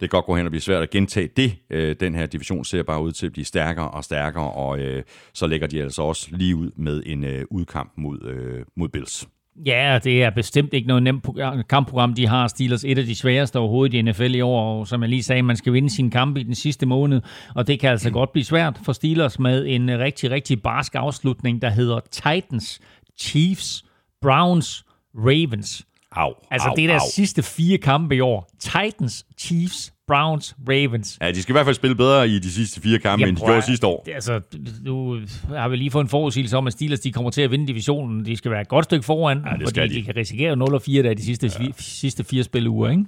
det kan godt gå hen og blive svært at gentage det. Øh, den her division ser bare ud til at blive stærkere og stærkere, og øh, så lægger de altså også lige ud med en øh, udkamp mod, øh, mod Bills. Ja, det er bestemt ikke noget nemt kampprogram, de har. Steelers et af de sværeste overhovedet i NFL i år, og som jeg lige sagde, man skal vinde sin kamp i den sidste måned, og det kan altså mm. godt blive svært for Steelers med en rigtig, rigtig barsk afslutning, der hedder Titans, Chiefs, Browns, Ravens. Au, altså au, det er deres au. sidste fire kampe i år. Titans, Chiefs, Browns, Ravens. Ja, de skal i hvert fald spille bedre i de sidste fire kampe, end de gjorde sidste år. Altså, nu har vi lige fået en forudsigelse om, at Steelers de kommer til at vinde divisionen. De skal være et godt stykke foran, ja, det fordi de. de kan risikere 0-4 der de sidste, ja. sidste fire spilleuger, ikke?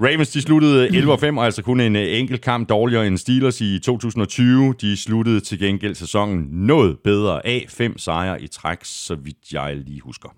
Ravens de sluttede 11-5, og altså kun en øh, enkelt kamp dårligere end Steelers i 2020. De sluttede til gengæld sæsonen noget bedre af. Fem sejre i træk, så vidt jeg lige husker.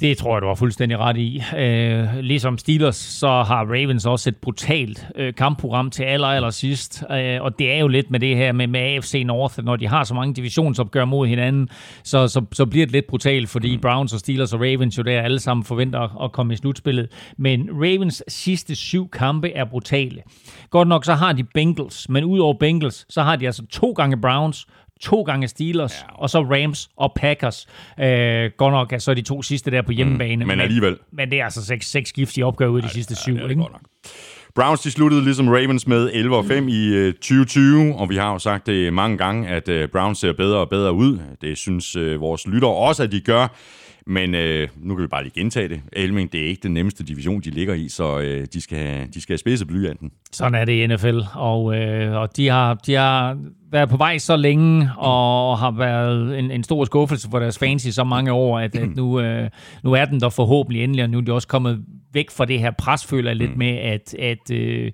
Det tror jeg, du har fuldstændig ret i. Øh, ligesom Steelers, så har Ravens også et brutalt øh, kampprogram til aller, aller sidst. Øh, og det er jo lidt med det her med, med AFC North, når de har så mange divisionsopgør mod hinanden, så, så, så bliver det lidt brutalt, fordi mm. Browns og Steelers og Ravens jo der alle sammen forventer at komme i slutspillet. Men Ravens sidste syv kampe er brutale. Godt nok så har de Bengals, men udover Bengals, så har de altså to gange Browns, to gange Steelers, ja. og så Rams og Packers. Øh, godt nok er så de to sidste der på mm, hjemmebane. Mm, men alligevel. Men, men det er altså seks, seks giftige opgaver ud af de sidste ja, syv. Ja, ikke? Godt nok. Browns de sluttede ligesom Ravens med 11 og 5 i 2020, øh, og vi har jo sagt det mange gange, at øh, Browns ser bedre og bedre ud. Det synes øh, vores lyttere også, at de gør. Men øh, nu kan vi bare lige gentage det. Elming, det er ikke den nemmeste division, de ligger i, så øh, de, skal, de skal spidse blyanten. Sådan er det i NFL, og, øh, og de, har, de har været på vej så længe, og har været en, en stor skuffelse for deres fans i så mange år, at, at nu, øh, nu er den der forhåbentlig endelig, og nu er de også kommet væk fra det her pres, føler jeg lidt mm. med, at, at øh,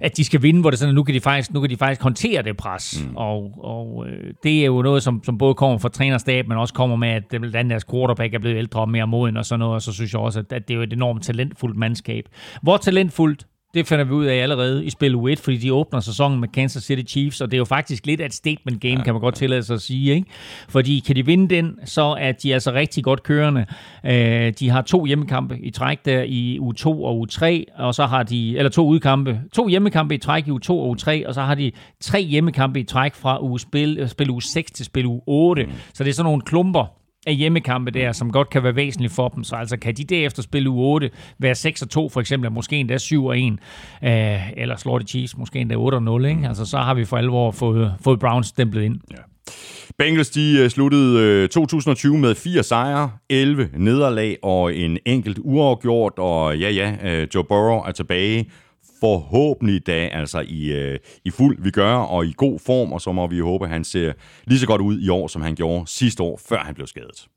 at de skal vinde, hvor det sådan, at nu kan de faktisk, nu kan de faktisk håndtere det pres. Mm. Og, og øh, det er jo noget, som, som både kommer fra trænerstab, men også kommer med, at den deres quarterback er blevet ældre og mere moden og sådan noget, og så synes jeg også, at, at det er jo et enormt talentfuldt mandskab. Hvor talentfuldt det finder vi ud af allerede i spil U1, fordi de åbner sæsonen med Kansas City Chiefs, og det er jo faktisk lidt af et statement game, ja, kan man godt tillade sig at sige. Ikke? Fordi kan de vinde den, så er de altså rigtig godt kørende. Øh, de har to hjemmekampe i træk der i U2 og U3, og så har de, eller to udkampe, to hjemmekampe i træk i U2 og U3, og så har de tre hjemmekampe i træk fra u spil, spil U6 til spil U8. Mm. Så det er sådan nogle klumper, af hjemmekampe der, som godt kan være væsentligt for dem. Så altså kan de derefter spille u 8, være 6 2 for eksempel, måske endda 7 1, øh, eller slår de Chiefs måske endda 8 0, ikke? Altså så har vi for alvor fået, fået Browns stemplet ind. Ja. Bengals de øh, sluttede øh, 2020 med fire sejre, 11 nederlag og en enkelt uafgjort, og ja ja, øh, Joe Burrow er tilbage forhåbentlig da altså i, øh, i fuld vi gør og i god form, og så må vi håbe, at han ser lige så godt ud i år, som han gjorde sidste år, før han blev skadet.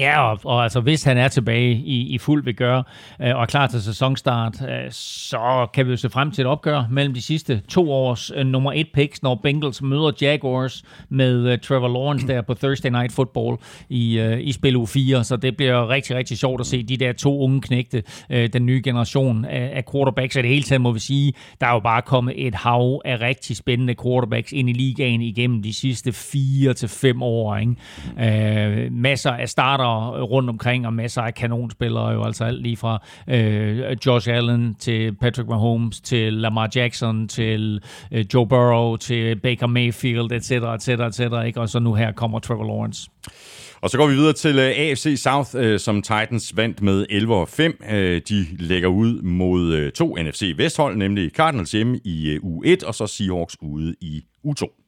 Ja, og, og altså, hvis han er tilbage i, i fuld vil gøre øh, og er klar til sæsonstart, øh, så kan vi jo se frem til et opgør mellem de sidste to års øh, nummer et picks, når Bengals møder Jaguars med øh, Trevor Lawrence der på Thursday Night Football i, øh, i spil u 4. Så det bliver rigtig, rigtig sjovt at se de der to unge knægte, øh, den nye generation af, af quarterbacks. Og det hele taget må vi sige, der er jo bare kommet et hav af rigtig spændende quarterbacks ind i ligaen igennem de sidste fire til fem år. Ikke? Øh, masser af starter rundt omkring, og masser af kanonspillere, jo altså alt lige fra øh, Josh Allen til Patrick Mahomes, til Lamar Jackson, til øh, Joe Burrow, til Baker Mayfield, etc., etc., etc., ikke? og så nu her kommer Trevor Lawrence. Og så går vi videre til øh, AFC South, øh, som Titans vandt med 11-5. Øh, de lægger ud mod to NFC Vesthold, nemlig Cardinals hjemme i U1, og så Seahawks ude i U2.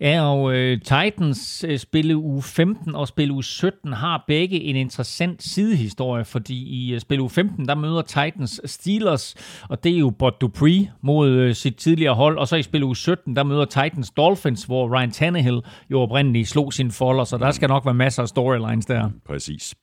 Ja, og øh, Titans øh, spille u 15 og spille u 17 har begge en interessant sidehistorie, fordi i øh, spille u 15, der møder Titans Steelers, og det er jo Bud Dupree mod øh, sit tidligere hold, og så i spille u 17, der møder Titans Dolphins, hvor Ryan Tannehill jo oprindeligt slog sin folder, så der skal nok være masser af storylines der. Præcis.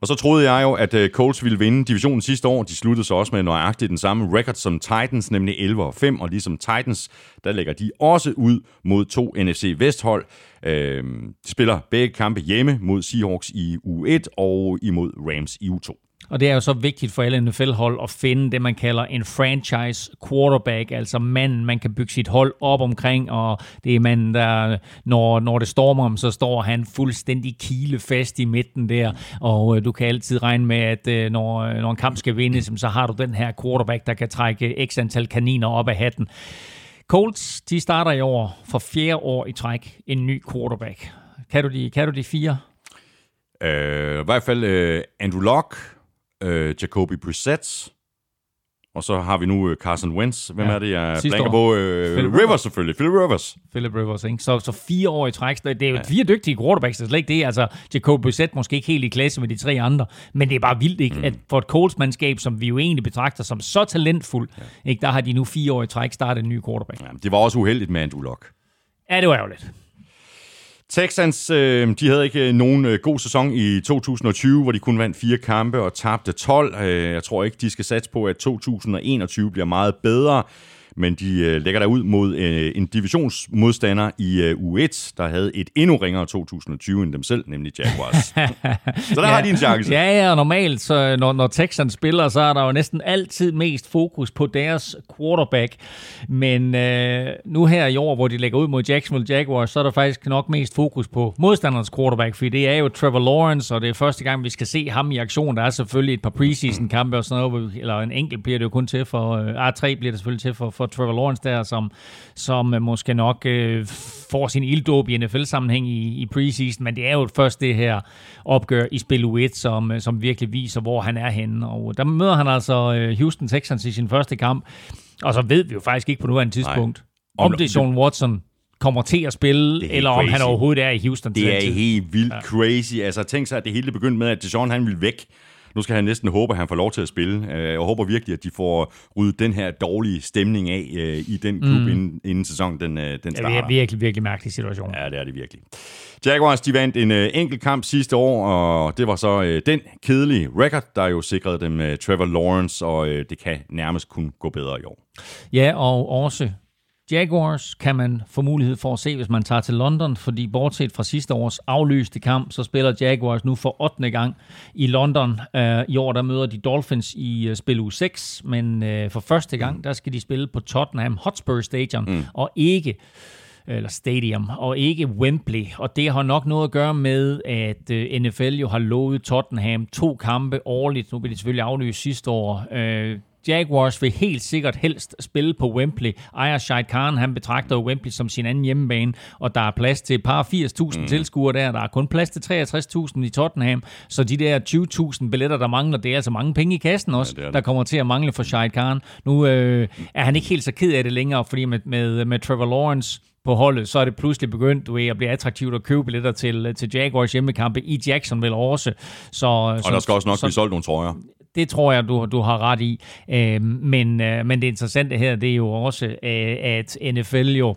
Og så troede jeg jo, at øh, Colts ville vinde divisionen sidste år. De sluttede så også med nøjagtigt den samme record som Titans, nemlig 11 og 5. Og ligesom Titans, der lægger de også ud mod to NFC Vesthold. Øhm, de spiller begge kampe hjemme mod Seahawks i U1 og imod Rams i U2. Og det er jo så vigtigt for alle NFL-hold at finde det, man kalder en franchise quarterback, altså manden, man kan bygge sit hold op omkring, og det er manden, der, når, når det stormer om, så står han fuldstændig kilefast i midten der, og øh, du kan altid regne med, at øh, når, øh, når en kamp skal vindes, så har du den her quarterback, der kan trække x antal kaniner op af hatten. Colts, de starter i år for fjerde år i træk en ny quarterback. Kan du de, kan du de fire? Uh, I hvert fald uh, Andrew Locke, øh, Jacoby Brissett, Og så har vi nu øh, Carson Wentz. Hvem Ja. er det, jeg Sidste blanker år. på? Øh, Philip Rivers selvfølgelig. Philip Rivers. Philip Rivers, ikke? Så, så fire år i træk. Det er jo fire dygtige quarterbacks, det er slet ikke det. Altså, Jacob Brissett måske ikke helt i klasse med de tre andre, men det er bare vildt, ikke? Mm. At for et Colts-mandskab, som vi jo egentlig betragter som så talentfuld, ja. ikke? der har de nu fire år i træk startet en ny quarterback. Ja, det var også uheldigt med Andrew Luck. Ja, det var ærgerligt. Texans, øh, de havde ikke øh, nogen øh, god sæson i 2020, hvor de kun vandt fire kampe og tabte 12. Øh, jeg tror ikke, de skal satse på, at 2021 bliver meget bedre. Men de øh, lægger der ud mod øh, en divisionsmodstander i øh, U1, der havde et endnu ringere 2020 end dem selv, nemlig Jaguars. [laughs] så der ja. har de en chance. Ja, ja, og normalt, så når, når Texans spiller, så er der jo næsten altid mest fokus på deres quarterback. Men øh, nu her i år, hvor de lægger ud mod Jacksonville Jaguars, så er der faktisk nok mest fokus på modstanderens quarterback, fordi det er jo Trevor Lawrence, og det er første gang, vi skal se ham i aktion. Der er selvfølgelig et par preseason-kampe og sådan noget, eller en enkelt bliver det jo kun til for, øh, ah, tre bliver det selvfølgelig til for, for Trevor Lawrence der, som, som måske nok øh, får sin ilddåb i NFL-sammenhæng i, i preseason, men det er jo først det her opgør i spil U1, som, øh, som virkelig viser, hvor han er henne. Og der møder han altså øh, Houston Texans i sin første kamp, og så ved vi jo faktisk ikke på nuværende tidspunkt, Om- om det er Sean Watson kommer til at spille, er eller om han crazy. overhovedet er i Houston til Det er tid. helt vildt ja. crazy. Altså, tænk sig, at det hele begyndte med, at Deshaun han ville væk. Nu skal han næsten håbe, at han får lov til at spille. Øh, Jeg håber virkelig, at de får ryddet den her dårlige stemning af øh, i den klub, mm. inden, inden sæsonen den, øh, den Ja, det starter. er virkelig, virkelig mærkelig situation. Ja, det er det virkelig. Jaguars, de vandt en enkelt kamp sidste år, og det var så den kedelige record, der jo sikrede dem Trevor Lawrence, og det kan nærmest kun gå bedre i år. Ja, og også Jaguars kan man få mulighed for at se, hvis man tager til London, fordi bortset fra sidste års aflyste kamp, så spiller Jaguars nu for 8. gang i London. Uh, I år der møder de Dolphins i uh, spil u 6, men uh, for første gang, der skal de spille på Tottenham Hotspur Stadion, mm. og ikke eller stadium, og ikke Wembley. Og det har nok noget at gøre med, at øh, NFL jo har lovet Tottenham to kampe årligt. Nu bliver de selvfølgelig aflyst sidste år. Jaguars vil helt sikkert helst spille på Wembley. Ejer Shahid Khan, han betragter Wembley som sin anden hjemmebane, og der er plads til et par 80.000 mm. tilskuere der. Der er kun plads til 63.000 i Tottenham, så de der 20.000 billetter, der mangler, det er altså mange penge i kassen også, Ja, er der kommer til at mangle for Shahid Khan. Nu øh, er han ikke helt så ked af det længere, fordi med, med, med Trevor Lawrence på holdet, så er det pludselig begyndt du ved, at blive attraktivt at købe billetter til, til Jaguars hjemmekampe i Jacksonville også. Så, Og så, der skal også nok så, blive solgt nogle trøjer det tror jeg, du, du har ret i. Øh, men, øh, men det interessante her, det er jo også, øh, at NFL jo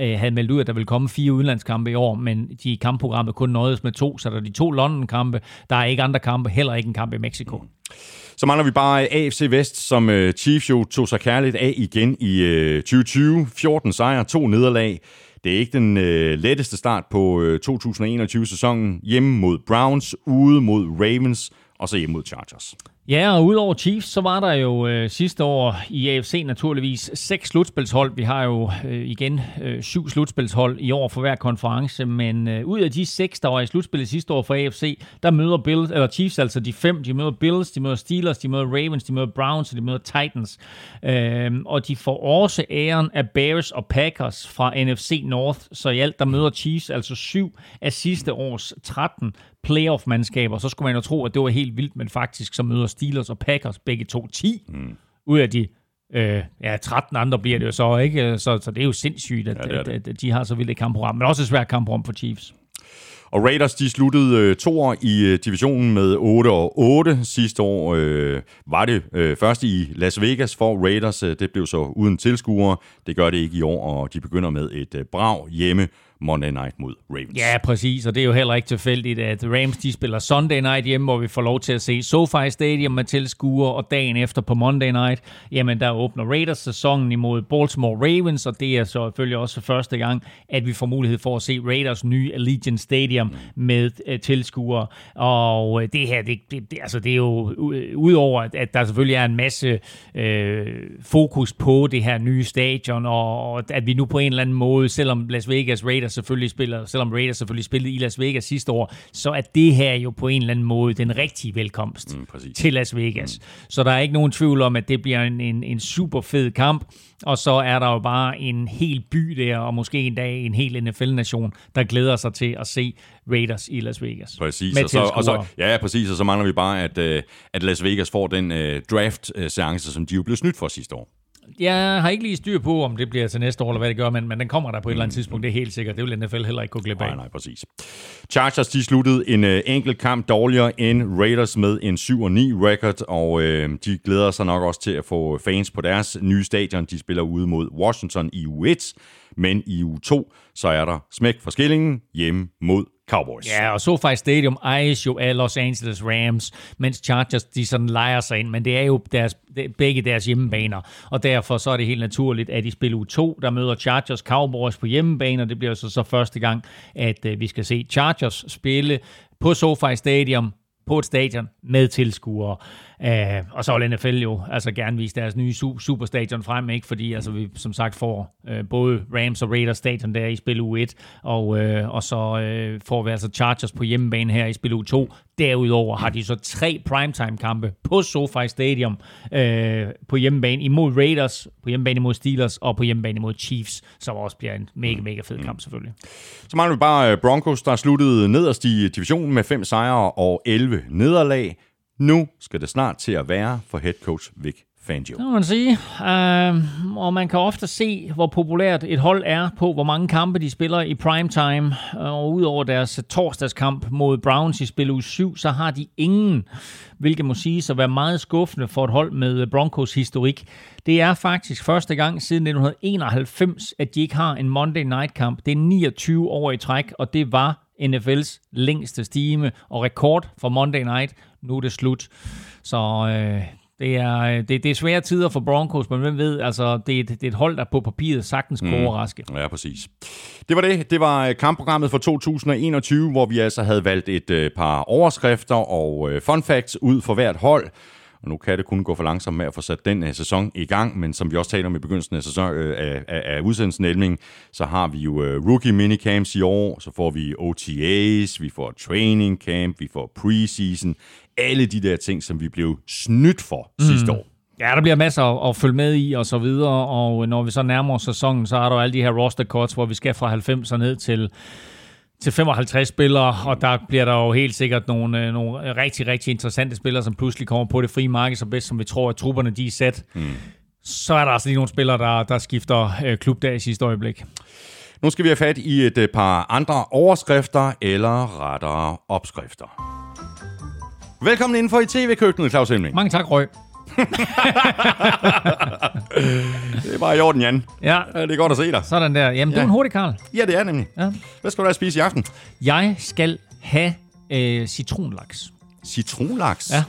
øh, havde meldt ud, at der ville komme fire udenlandskampe i år, men de i kampprogrammet kun nøjedes med to, så der er de to London-kampe. Der er ikke andre kampe, heller ikke en kamp i Mexico. Så mangler vi bare AFC Vest, som øh, Chiefs jo tog sig kærligt af igen i øh, 2020. 14 sejre, to nederlag. Det er ikke den øh, letteste start på øh, 2021-sæsonen. Hjemme mod Browns, ude mod Ravens, og så hjemme mod Chargers. Ja, og udover Chiefs, så var der jo øh, sidste år i AFC naturligvis seks slutspilshold. Vi har jo øh, igen øh, syv slutspilshold i år for hver konference, men øh, ud af de seks, der var i slutspillet sidste år for AFC, der møder Bills, eller Chiefs altså de fem, de møder Bills, de møder Steelers, de møder Ravens, de møder Browns, og de møder Titans. Øh, og de får også æren af Bears og Packers fra NFC North, så i alt der møder Chiefs altså syv af sidste års 13 playoff-mandskaber. Så skulle man jo tro, at det var helt vildt, men faktisk så møder Steelers og Packers begge to 10 mm. ud af de øh, ja, 13 andre bliver det jo så, ikke? Så, så det er jo sindssygt, at, Ja, det er det. at, at de har så vildt et kampprogram, men også et svært kampprogram for Chiefs. Og Raiders, de sluttede øh, to år i øh, divisionen med 8 og 8. Sidste år øh, var det øh, først i Las Vegas for Raiders. Øh, Det blev så uden tilskuere. Det gør det ikke i år, og de begynder med et øh, brag hjemme Monday Night mod Ravens. Ja, præcis, og det er jo heller ikke tilfældigt, at Rams de spiller Sunday Night hjemme, hvor vi får lov til at se SoFi Stadium med tilskuere, og dagen efter på Monday Night, jamen der åbner Raiders sæsonen imod Baltimore Ravens, og det er så selvfølgelig også første gang, at vi får mulighed for at se Raiders nye Allegiant Stadium med øh, uh, tilskuere, og øh, det her, det, det, det, altså, det er jo øh, udover, at, at der selvfølgelig er en masse øh, fokus på det her nye stadion, og, og at vi nu på en eller anden måde, selvom Las Vegas Raiders selvfølgelig spiller, selvom Raiders selvfølgelig spillede i Las Vegas sidste år, så er det her jo på en eller anden måde den rigtige velkomst Mm, præcis. til Las Vegas. Mm. Så der er ikke nogen tvivl om, at det bliver en, en, en super fed kamp, og så er der jo bare en hel by der, og måske en dag en hel NFL-nation, der glæder sig til at se Raiders i Las Vegas. Præcis, og så, og så, ja, præcis, og så mangler vi bare, at, øh, at Las Vegas får den øh, draft-seance, som de jo blev snydt for sidste år. Jeg har ikke lige styr på, om det bliver til næste år, eller hvad det gør, men, men den kommer der på et eller andet tidspunkt, det er helt sikkert. Det vil NFL heller ikke kunne glip af. Nej, nej, præcis. Chargers, de sluttede en øh, enkelt kamp dårligere end Raiders med en 7-9 record, og øh, de glæder sig nok også til at få fans på deres nye stadion. De spiller ude mod Washington i u 1, men i u 2, så er der smæk for skillingen hjemme mod Cowboys. Ja, og SoFi Stadium ejes jo af Los Angeles Rams, mens Chargers de sådan leger sig ind, men det er jo deres, det- begge deres hjemmebaner, og derfor så er det helt naturligt, at i spil u 2, der møder Chargers Cowboys på hjemmebane, og det bliver så, så første gang, at øh, vi skal se Chargers spille på SoFi Stadium, på et stadion med tilskuere. Uh, og så vil NFL jo altså gerne vise deres nye su- superstadion frem, ikke? fordi altså, vi som sagt får uh, både Rams og Raiders stadion der i spil u 1, og, uh, og så uh, får vi altså Chargers på hjemmebane her i spil u 2. Derudover har de så tre primetime-kampe på SoFi Stadium uh, på hjemmebane imod Raiders, på hjemmebane imod Steelers og på hjemmebane imod Chiefs, som også bliver en mega, mega fed kamp selvfølgelig. Så mangler vi bare Broncos, der sluttede nederst i divisionen med fem sejre og 11 nederlag. Nu skal det snart til at være for head coach Vic Fangio. Det må man sige. Uh, og man kan ofte se, hvor populært et hold er på, hvor mange kampe de spiller i primetime. Og udover deres torsdagskamp mod Browns i spil uge 7, så har de ingen, hvilket må sige at være meget skuffende for et hold med Broncos historik. Det er faktisk første gang siden 1991, at de ikke har en Monday Night kamp. Det er 29 år i træk, og det var NFL's længste stime og rekord for Monday Night. Nu er det slut. Så øh, det er, det, det er svære tider for Broncos, men hvem ved, altså, det, er et, det er et hold, der på papiret sagtens kunne mm. overraske. Ja, præcis. Det var det. Det var øh, kampprogrammet for 2021, hvor vi altså havde valgt et øh, par overskrifter og øh, fun facts ud for hvert hold. Og nu kan det kun gå for langsomt med at få sat den uh, sæson i gang, men som vi også talte om i begyndelsen af, sæson, øh, af, af, udsendelsen, Elming, så har vi jo øh, rookie minicamps i år, så får vi OTAs, vi får training camp, vi får preseason, alle de der ting, som vi blev snydt for mm. sidste år. Ja, der bliver masser at, at følge med i og så videre, og når vi så nærmer os sæsonen, så er der jo alle de her roster cuts, hvor vi skal fra 90 og ned til til 55 spillere, og der bliver der jo helt sikkert nogle, øh, nogle rigtig, rigtig interessante spillere, som pludselig kommer på det frie marked så bedst, som vi tror, at trupperne de er sat. Mm. Så er der altså lige nogle spillere, der, der skifter øh, klub der i sidste øjeblik. Nu skal vi have fat i et øh, par andre overskrifter, eller rettere opskrifter. Velkommen indenfor i tv-køkkenet, Claus Helming. Mange tak, Røg. Det er bare i orden, Jan. Ja, Det er godt at se dig. sådan der. Jamen, ja. du er en hurtig, Karl. Ja, det er nemlig. Ja. Hvad skal du have at spise i aften? Jeg skal have øh, citronlaks. Citronlaks. Ja.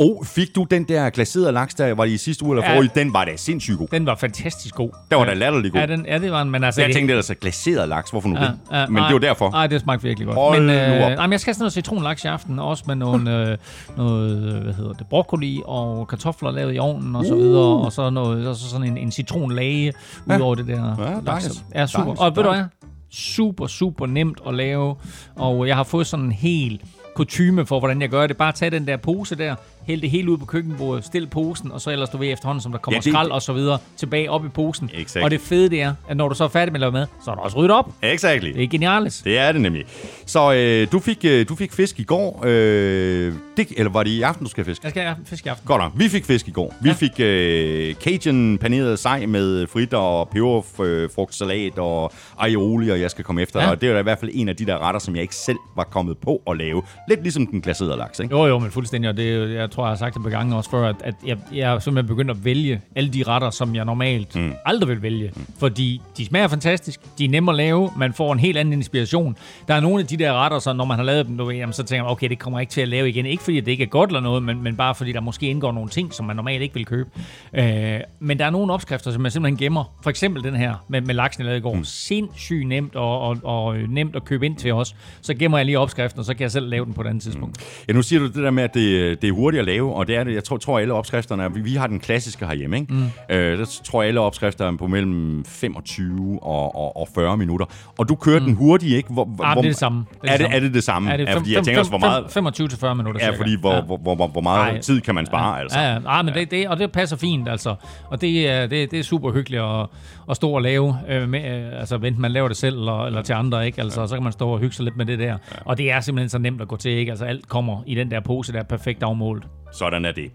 Og fik du den der glaserede laks, der var i sidste uge eller Ja. forrige? Den var da sindssygt god. Den var fantastisk god. Den var da latterlig god. Ja, den, ja det var den, men altså... Jeg tænkte ellers, at glaseret laks, hvorfor nu Ja, det? ja, Men nej, det var derfor. Nej, det smagte virkelig godt. Hold men, øh, nej, men jeg skal have sådan noget citronlaks i aften, også med nogle, [laughs] øh, noget, øh, hvad hedder det, broccoli og kartofler lavet i ovnen og så Uh. videre, og så, noget, og så sådan en, en citronlage ud Ja. over det der Ja, laks. Ja, super. Dejligt, og ved du hvad? Super, super nemt at lave, og jeg har fået sådan en helt kutume for, hvordan jeg gør det. Bare tag den der pose der, hæld det hele ud på køkkenbordet, stil posen, og så ellers du ved efterhånden, som der kommer Ja, det- skrald og så videre, tilbage op i posen. Exakt. Og det fede det er, at når du så er færdig med at lave mad, så er der også ryddet op. Exactly. Det er genialt. Det er det nemlig. Så øh, du, fik, øh, du fik fisk i går. Øh, det, eller var det i aften, du skal have fisk? Jeg skal fisk i aften. Godt nok. Vi fik fisk i går. Vi Ja. fik øh, Cajun paneret sej med fritter og peberfrugtsalat og aioli, og jeg skal komme efter. Ja. Og det er i hvert fald en af de der retter, som jeg ikke selv var kommet på at lave. Lidt ligesom den glaserede laks, ikke? Jo, jo, men fuldstændig, og det, er jeg tror, jeg har sagt det på gange også før, at, at jeg, jeg er simpelthen begyndt at vælge alle de retter, som jeg normalt mm. aldrig vil vælge. Mm. Fordi de smager fantastisk, de er nemme at lave, man får en helt anden inspiration. Der er nogle af de der retter, så når man har lavet dem, du ved, jamen, så tænker man, okay, det kommer jeg ikke til at lave igen. Ikke fordi det ikke er godt eller noget, men, men bare fordi der måske indgår nogle ting, som man normalt ikke vil købe. Øh, men der er nogle opskrifter, som jeg simpelthen gemmer. For eksempel den her med, med laksen, jeg lavede i går. Mm. Sindssygt nemt og, og, og øh, nemt at købe ind til os. Så gemmer jeg lige opskriften, og så kan jeg selv lave den på et andet tidspunkt. Ja, nu siger du det der med, at det, det er hurtigt at lave, og det er det, jeg tror, tror alle opskrifterne, er- vi, vi har den klassiske herhjemme, ikke? Mm. Øh, der tror jeg alle opskrifter er på mellem 25 og, og, og 40 minutter. Og du kører mm. den hurtigt, ikke? Hvor, hvor, Ah, det er det samme. er, det, er det det samme? Ja, det er ja, fordi jeg tænker også, hvor meget... 25 til 40 minutter Ja, fordi hvor, hvor, hvor, hvor, hvor meget Ej. tid kan man spare, altså. Ja, ja. Ah, men Det, det, og det passer fint, altså. Og det er, det, det er super hyggeligt at, at stå og lave, øh, med, øh, altså enten man laver det selv eller, eller til andre, ikke? Altså, så kan man stå og hygge sig lidt med det der. Og det er simpelthen så nemt at gå til, ikke? Altså, alt kommer i den der pose, der er perfekt afmålt. Sådan er det.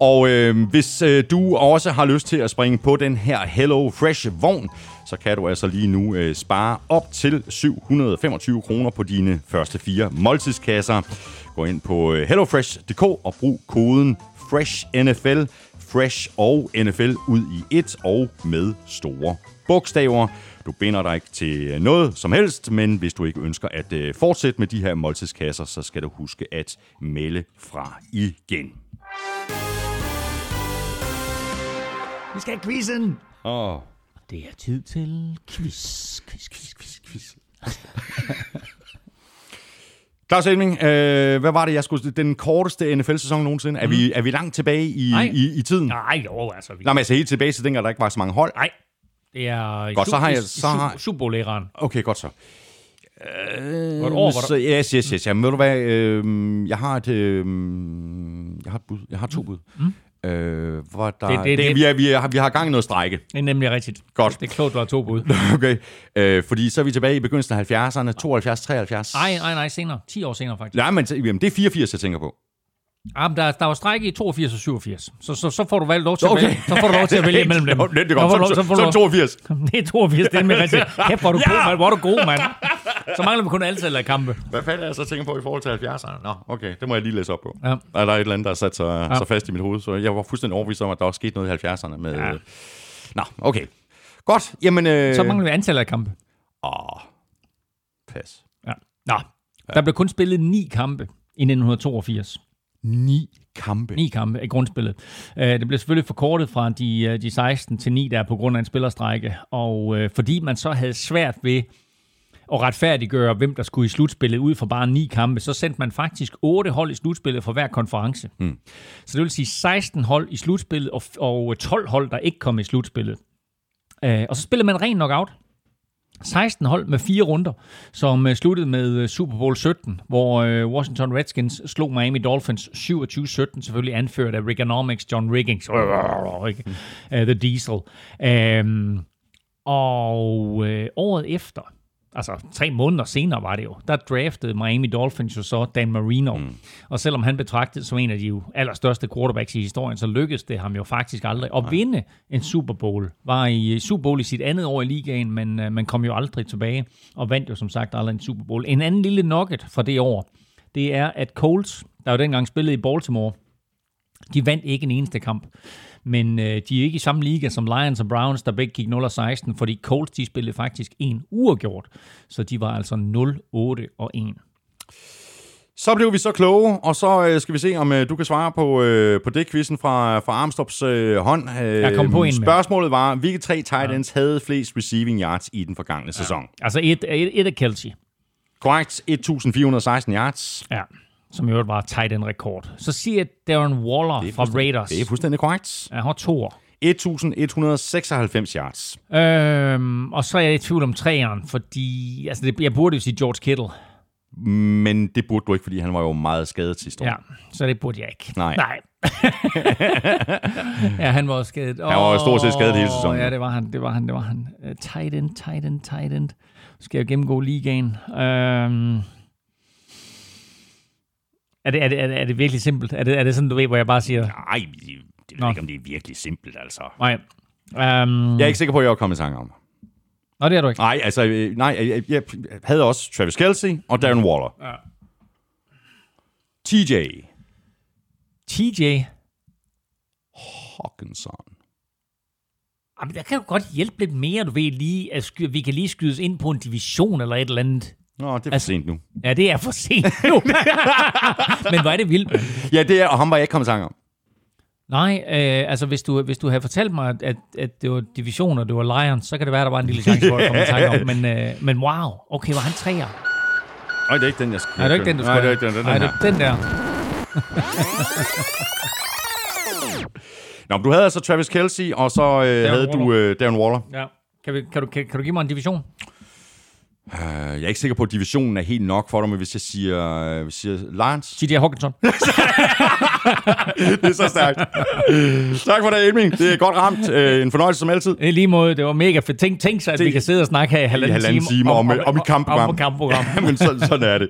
Og øh, hvis øh, du også har lyst til at springe på den her Hello Fresh vogn, så kan du altså lige nu øh, spare op til 725 kroner på dine første fire måltidskasser. Gå ind på øh, hellofresh.dk og brug koden FRESHNFL, Fresh og NFL ud i et og med store bogstaver. Du binder dig ikke til noget som helst, men hvis du ikke ønsker at øh, fortsætte med de her måltidskasser, så skal du huske at melde fra igen. Vi skal have quizzen! Åh, Det er tid til quiz, quiz, quiz, quiz, quiz. [laughs] Claus Elming, øh, hvad var det, jeg skulle... Den korteste NFL-sæson nogensinde. Er, vi, er vi langt tilbage i, Nej. i, i tiden? Nej, jo, altså. Vi... Nej, men altså helt tilbage til dengang, der ikke var så mange hold. Nej, det er... Godt, så har jeg- så har- Super-. Okay, godt så. Hvor et år, hvor Så, yes, yes, yes. Jamen, ved du hvad, øh, jeg har et, øh, jeg har et bud. Jeg har to bud. Mm. Øh, hvor der, det, Det- det, det- vi, er, vi, er, vi har gang i noget strække. Det er nemlig rigtigt. Godt. Det er klogt, du har to bud. [laughs] Okay. Øh, fordi så er vi tilbage i begyndelsen af 70'erne, 72, 73. Nej, nej, nej, senere. 10 år senere, faktisk. Nej, men jamen, det er 84, jeg tænker på. Ja, men der, der var strække i 82 og 87. Så, så, så får du valgt lov til Okay. at vælge, så får du lov til at vælge [laughs] mellem dem. Det, Så får godt. Så, så, så, du så lov- 82. [laughs] Det er 82, det er med rigtigt. [laughs] Kæft, hvor er du Ja! god, mand. Hvor er du god, mand. Så mangler vi kun antallet af kampe. Hvad fanden er jeg så tænker på i forhold til 70'erne? Nå, okay, det må jeg lige læse op på. Ja. Der er et eller andet, der har sat sig, ja. sig fast i mit hoved, så jeg var fuldstændig overbevist om, at der også skete noget i 70'erne med... Ja. Nå, okay. Godt, jamen... Øh... Så mangler vi antallet af kampe. Åh, pas. Ja. Nå, der blev kun spillet ni kampe i 1982. Ni kampe. Ni kampe i grundspillet. Uh, det blev selvfølgelig forkortet fra de, uh, de 16 til 9 der på grund af en spillerstrække. Og uh, fordi man så havde svært ved at retfærdiggøre, hvem der skulle i slutspillet ud fra bare ni kampe, så sendte man faktisk otte hold i slutspillet for hver konference. Mm. Så det vil sige 16 hold i slutspillet og, og 12 hold, der ikke kom i slutspillet. Og så spillede man ren knockout. 16 hold med fire runder, som øh, sluttede med øh, Super Bowl 17, hvor øh, Washington Redskins slog Miami Dolphins 27-17, selvfølgelig anført af Reaganomics, John Riggins, [laughs] The Diesel. Øhm, og året efter, altså tre måneder senere var det jo, der draftede Miami Dolphins jo så Dan Marino. Mm. Og selvom han betragtet som en af de jo allerstørste quarterbacks i historien, så lykkedes det ham jo faktisk aldrig at vinde en Super Bowl. Var i Super Bowl i sit andet år i ligaen, men øh, man kom jo aldrig tilbage og vandt jo som sagt aldrig en Super Bowl. En anden lille nugget fra det år, det er, at Colts, der jo dengang spillede i Baltimore, de vandt ikke en eneste kamp. Men øh, de er ikke i samme liga som Lions og Browns, der begge gik 0-16, fordi Colts de spillede faktisk en uafgjort. Så de var altså 0-8 og 1. Så blev vi så kloge, og så øh, skal vi se, om øh, du kan svare på, øh, på det quizzen fra, fra Armstops øh, hånd. Øh, Jeg kom på en med. Spørgsmålet var, hvilke tre tight ends ja. havde flest receiving yards i den forgangne ja. sæson? Altså et, et, et af Kelsey, Korrekt, 1416 yards. ja, som i øvrigt var tight end rekord. Så siger Darren Waller er fra Raiders. Det er fuldstændig korrekt. Jeg har to år. 1196 yards. Øhm, og så er jeg i tvivl om træeren, fordi altså det, jeg burde jo sige George Kittle. Men det burde du ikke, fordi han var jo meget skadet sidste år. Ja, så det burde jeg ikke. Nej. Nej. [laughs] ja, han var også skadet. Han var jo stort set skadet hele sæsonen. Ja, det var han. Det var han. Det var han. Uh, tight end, tight end, tight end. Nu skal jeg gennemgå ligaen. Um, er, det, er, det, er, det, er det virkelig simpelt? Er det, er det sådan, du ved, hvor jeg bare siger... Nej, det, det ved Nå. jeg ikke, om det er virkelig simpelt, altså. Nej. Um, Jeg er ikke sikker på, at jeg er kommet i tanke om. Nå, det er du ikke. Nej, altså, øh, nej, jeg, jeg havde også Travis Kelsey og Darren Waller. Ja. TJ TJ. Hawkinson. Jamen, der kan jo godt hjælpe lidt mere, du ved, lige, at sky- vi kan lige skydes ind på en division eller et eller andet. Nå, det er for Altså- sent nu. Ja, det er for sent nu. [laughs] Men er det vildt. Ja, det er, og ham var jeg ikke kommet tanke om. Nej, øh, altså hvis du, hvis du havde fortalt mig, at, at det var divisioner, det var Lions, så kan det være, der var en lille chance for at komme i tanke om. [laughs] Men, øh, men wow, okay, var han træer? Nej, det er ikke den, jeg skal Nej, det er ikke den, du Nej, skal det er ikke den, er Nej, den den der. [laughs] Nå, men du havde altså Travis Kelsey, og så øh, havde Waller. du øh, Darren Waller. Ja. Kan, vi, kan, du, kan, kan du give mig en division? Uh, jeg er ikke sikker på, at divisionen er helt nok for dig, men hvis jeg siger, øh, hvis jeg siger Lions, T.J. Hawkinson. [laughs] det er så stærkt. tak for det, Elming. Det er godt ramt. Uh, en fornøjelse som altid. I lige måde, det var mega fedt. Tænk, tænk sig, at vi Tænk- kan sidde og snakke her i halvanden, halvanden time om- om et kampprogram. Om, om kampprogram. [laughs] Men sådan, sådan er det.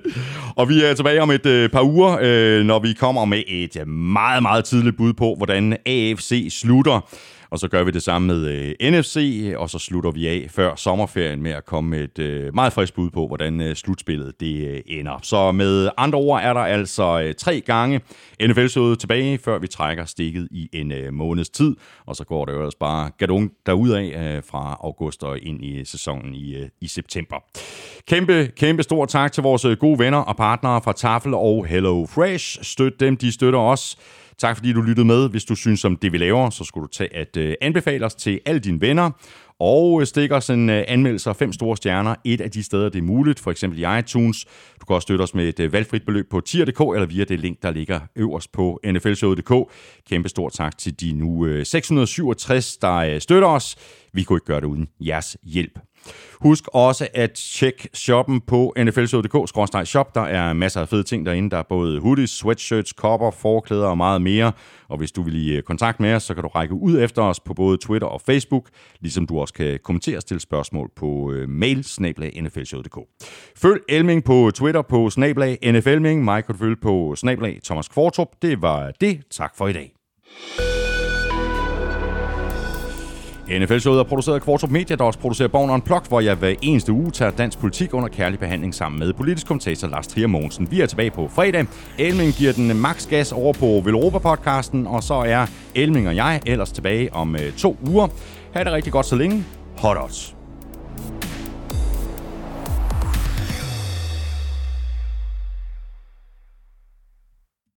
Og vi er tilbage om et øh, par uger, øh, når vi kommer med et øh, meget, meget tidligt bud på, hvordan AFC slutter. Og så gør vi det samme med øh, NFC, og så slutter vi af før sommerferien med at komme med et øh, meget frisk bud på, hvordan øh, slutspillet det øh, ender. Så med andre ord er der altså øh, tre gange NFL-showet tilbage, før vi trækker stikket i en øh, måneds tid. Og så går det jo ellers bare gadung derudad øh, fra august og ind i sæsonen i, øh, i september. Kæmpe, kæmpe stor tak til vores øh, gode venner og partnere fra Tafel og Hello Fresh. Støt dem, de støtter os. Tak fordi du lyttede med. Hvis du synes om det, vi laver, så skulle du tage at øh, anbefale os til alle dine venner. Og øh, stik os en øh, anmeldelse af fem store stjerner. Et af de steder, det er muligt, for eksempel i iTunes. Du kan også støtte os med et øh, valgfrit beløb på tier.dk eller via det link, der ligger øverst på nflshowet.dk. Kæmpe stor tak til de nu øh, 667, der øh, støtter os. Vi kunne ikke gøre det uden jeres hjælp. Husk også at tjekke shoppen på nflshow.dk-shop. Der er masser af fede ting derinde. Der er både hoodies, sweatshirts, kopper, forklæder og meget mere. Og hvis du vil i øh, kontakt med os, så kan du række ud efter os på både Twitter og Facebook, ligesom du også kan kommentere og stille spørgsmål på øh, mail nflshow.dk. Følg Elming på Twitter på snablag nflming. Mig kan du følge på snablag Thomas Kvartrup. Det var det. Tak for i dag. NFL-showet er produceret af Kvartrup Media, der også producerer Born Unplugged, hvor jeg hver eneste uge tager dansk politik under kærlig behandling sammen med politisk kommentator Lars Trier Mogensen. Vi er tilbage på fredag. Elming giver den max gas over på Velropa-podcasten, og så er Elming og jeg ellers tilbage om øh, to uger. Ha' det rigtig godt så længe. Hot odds.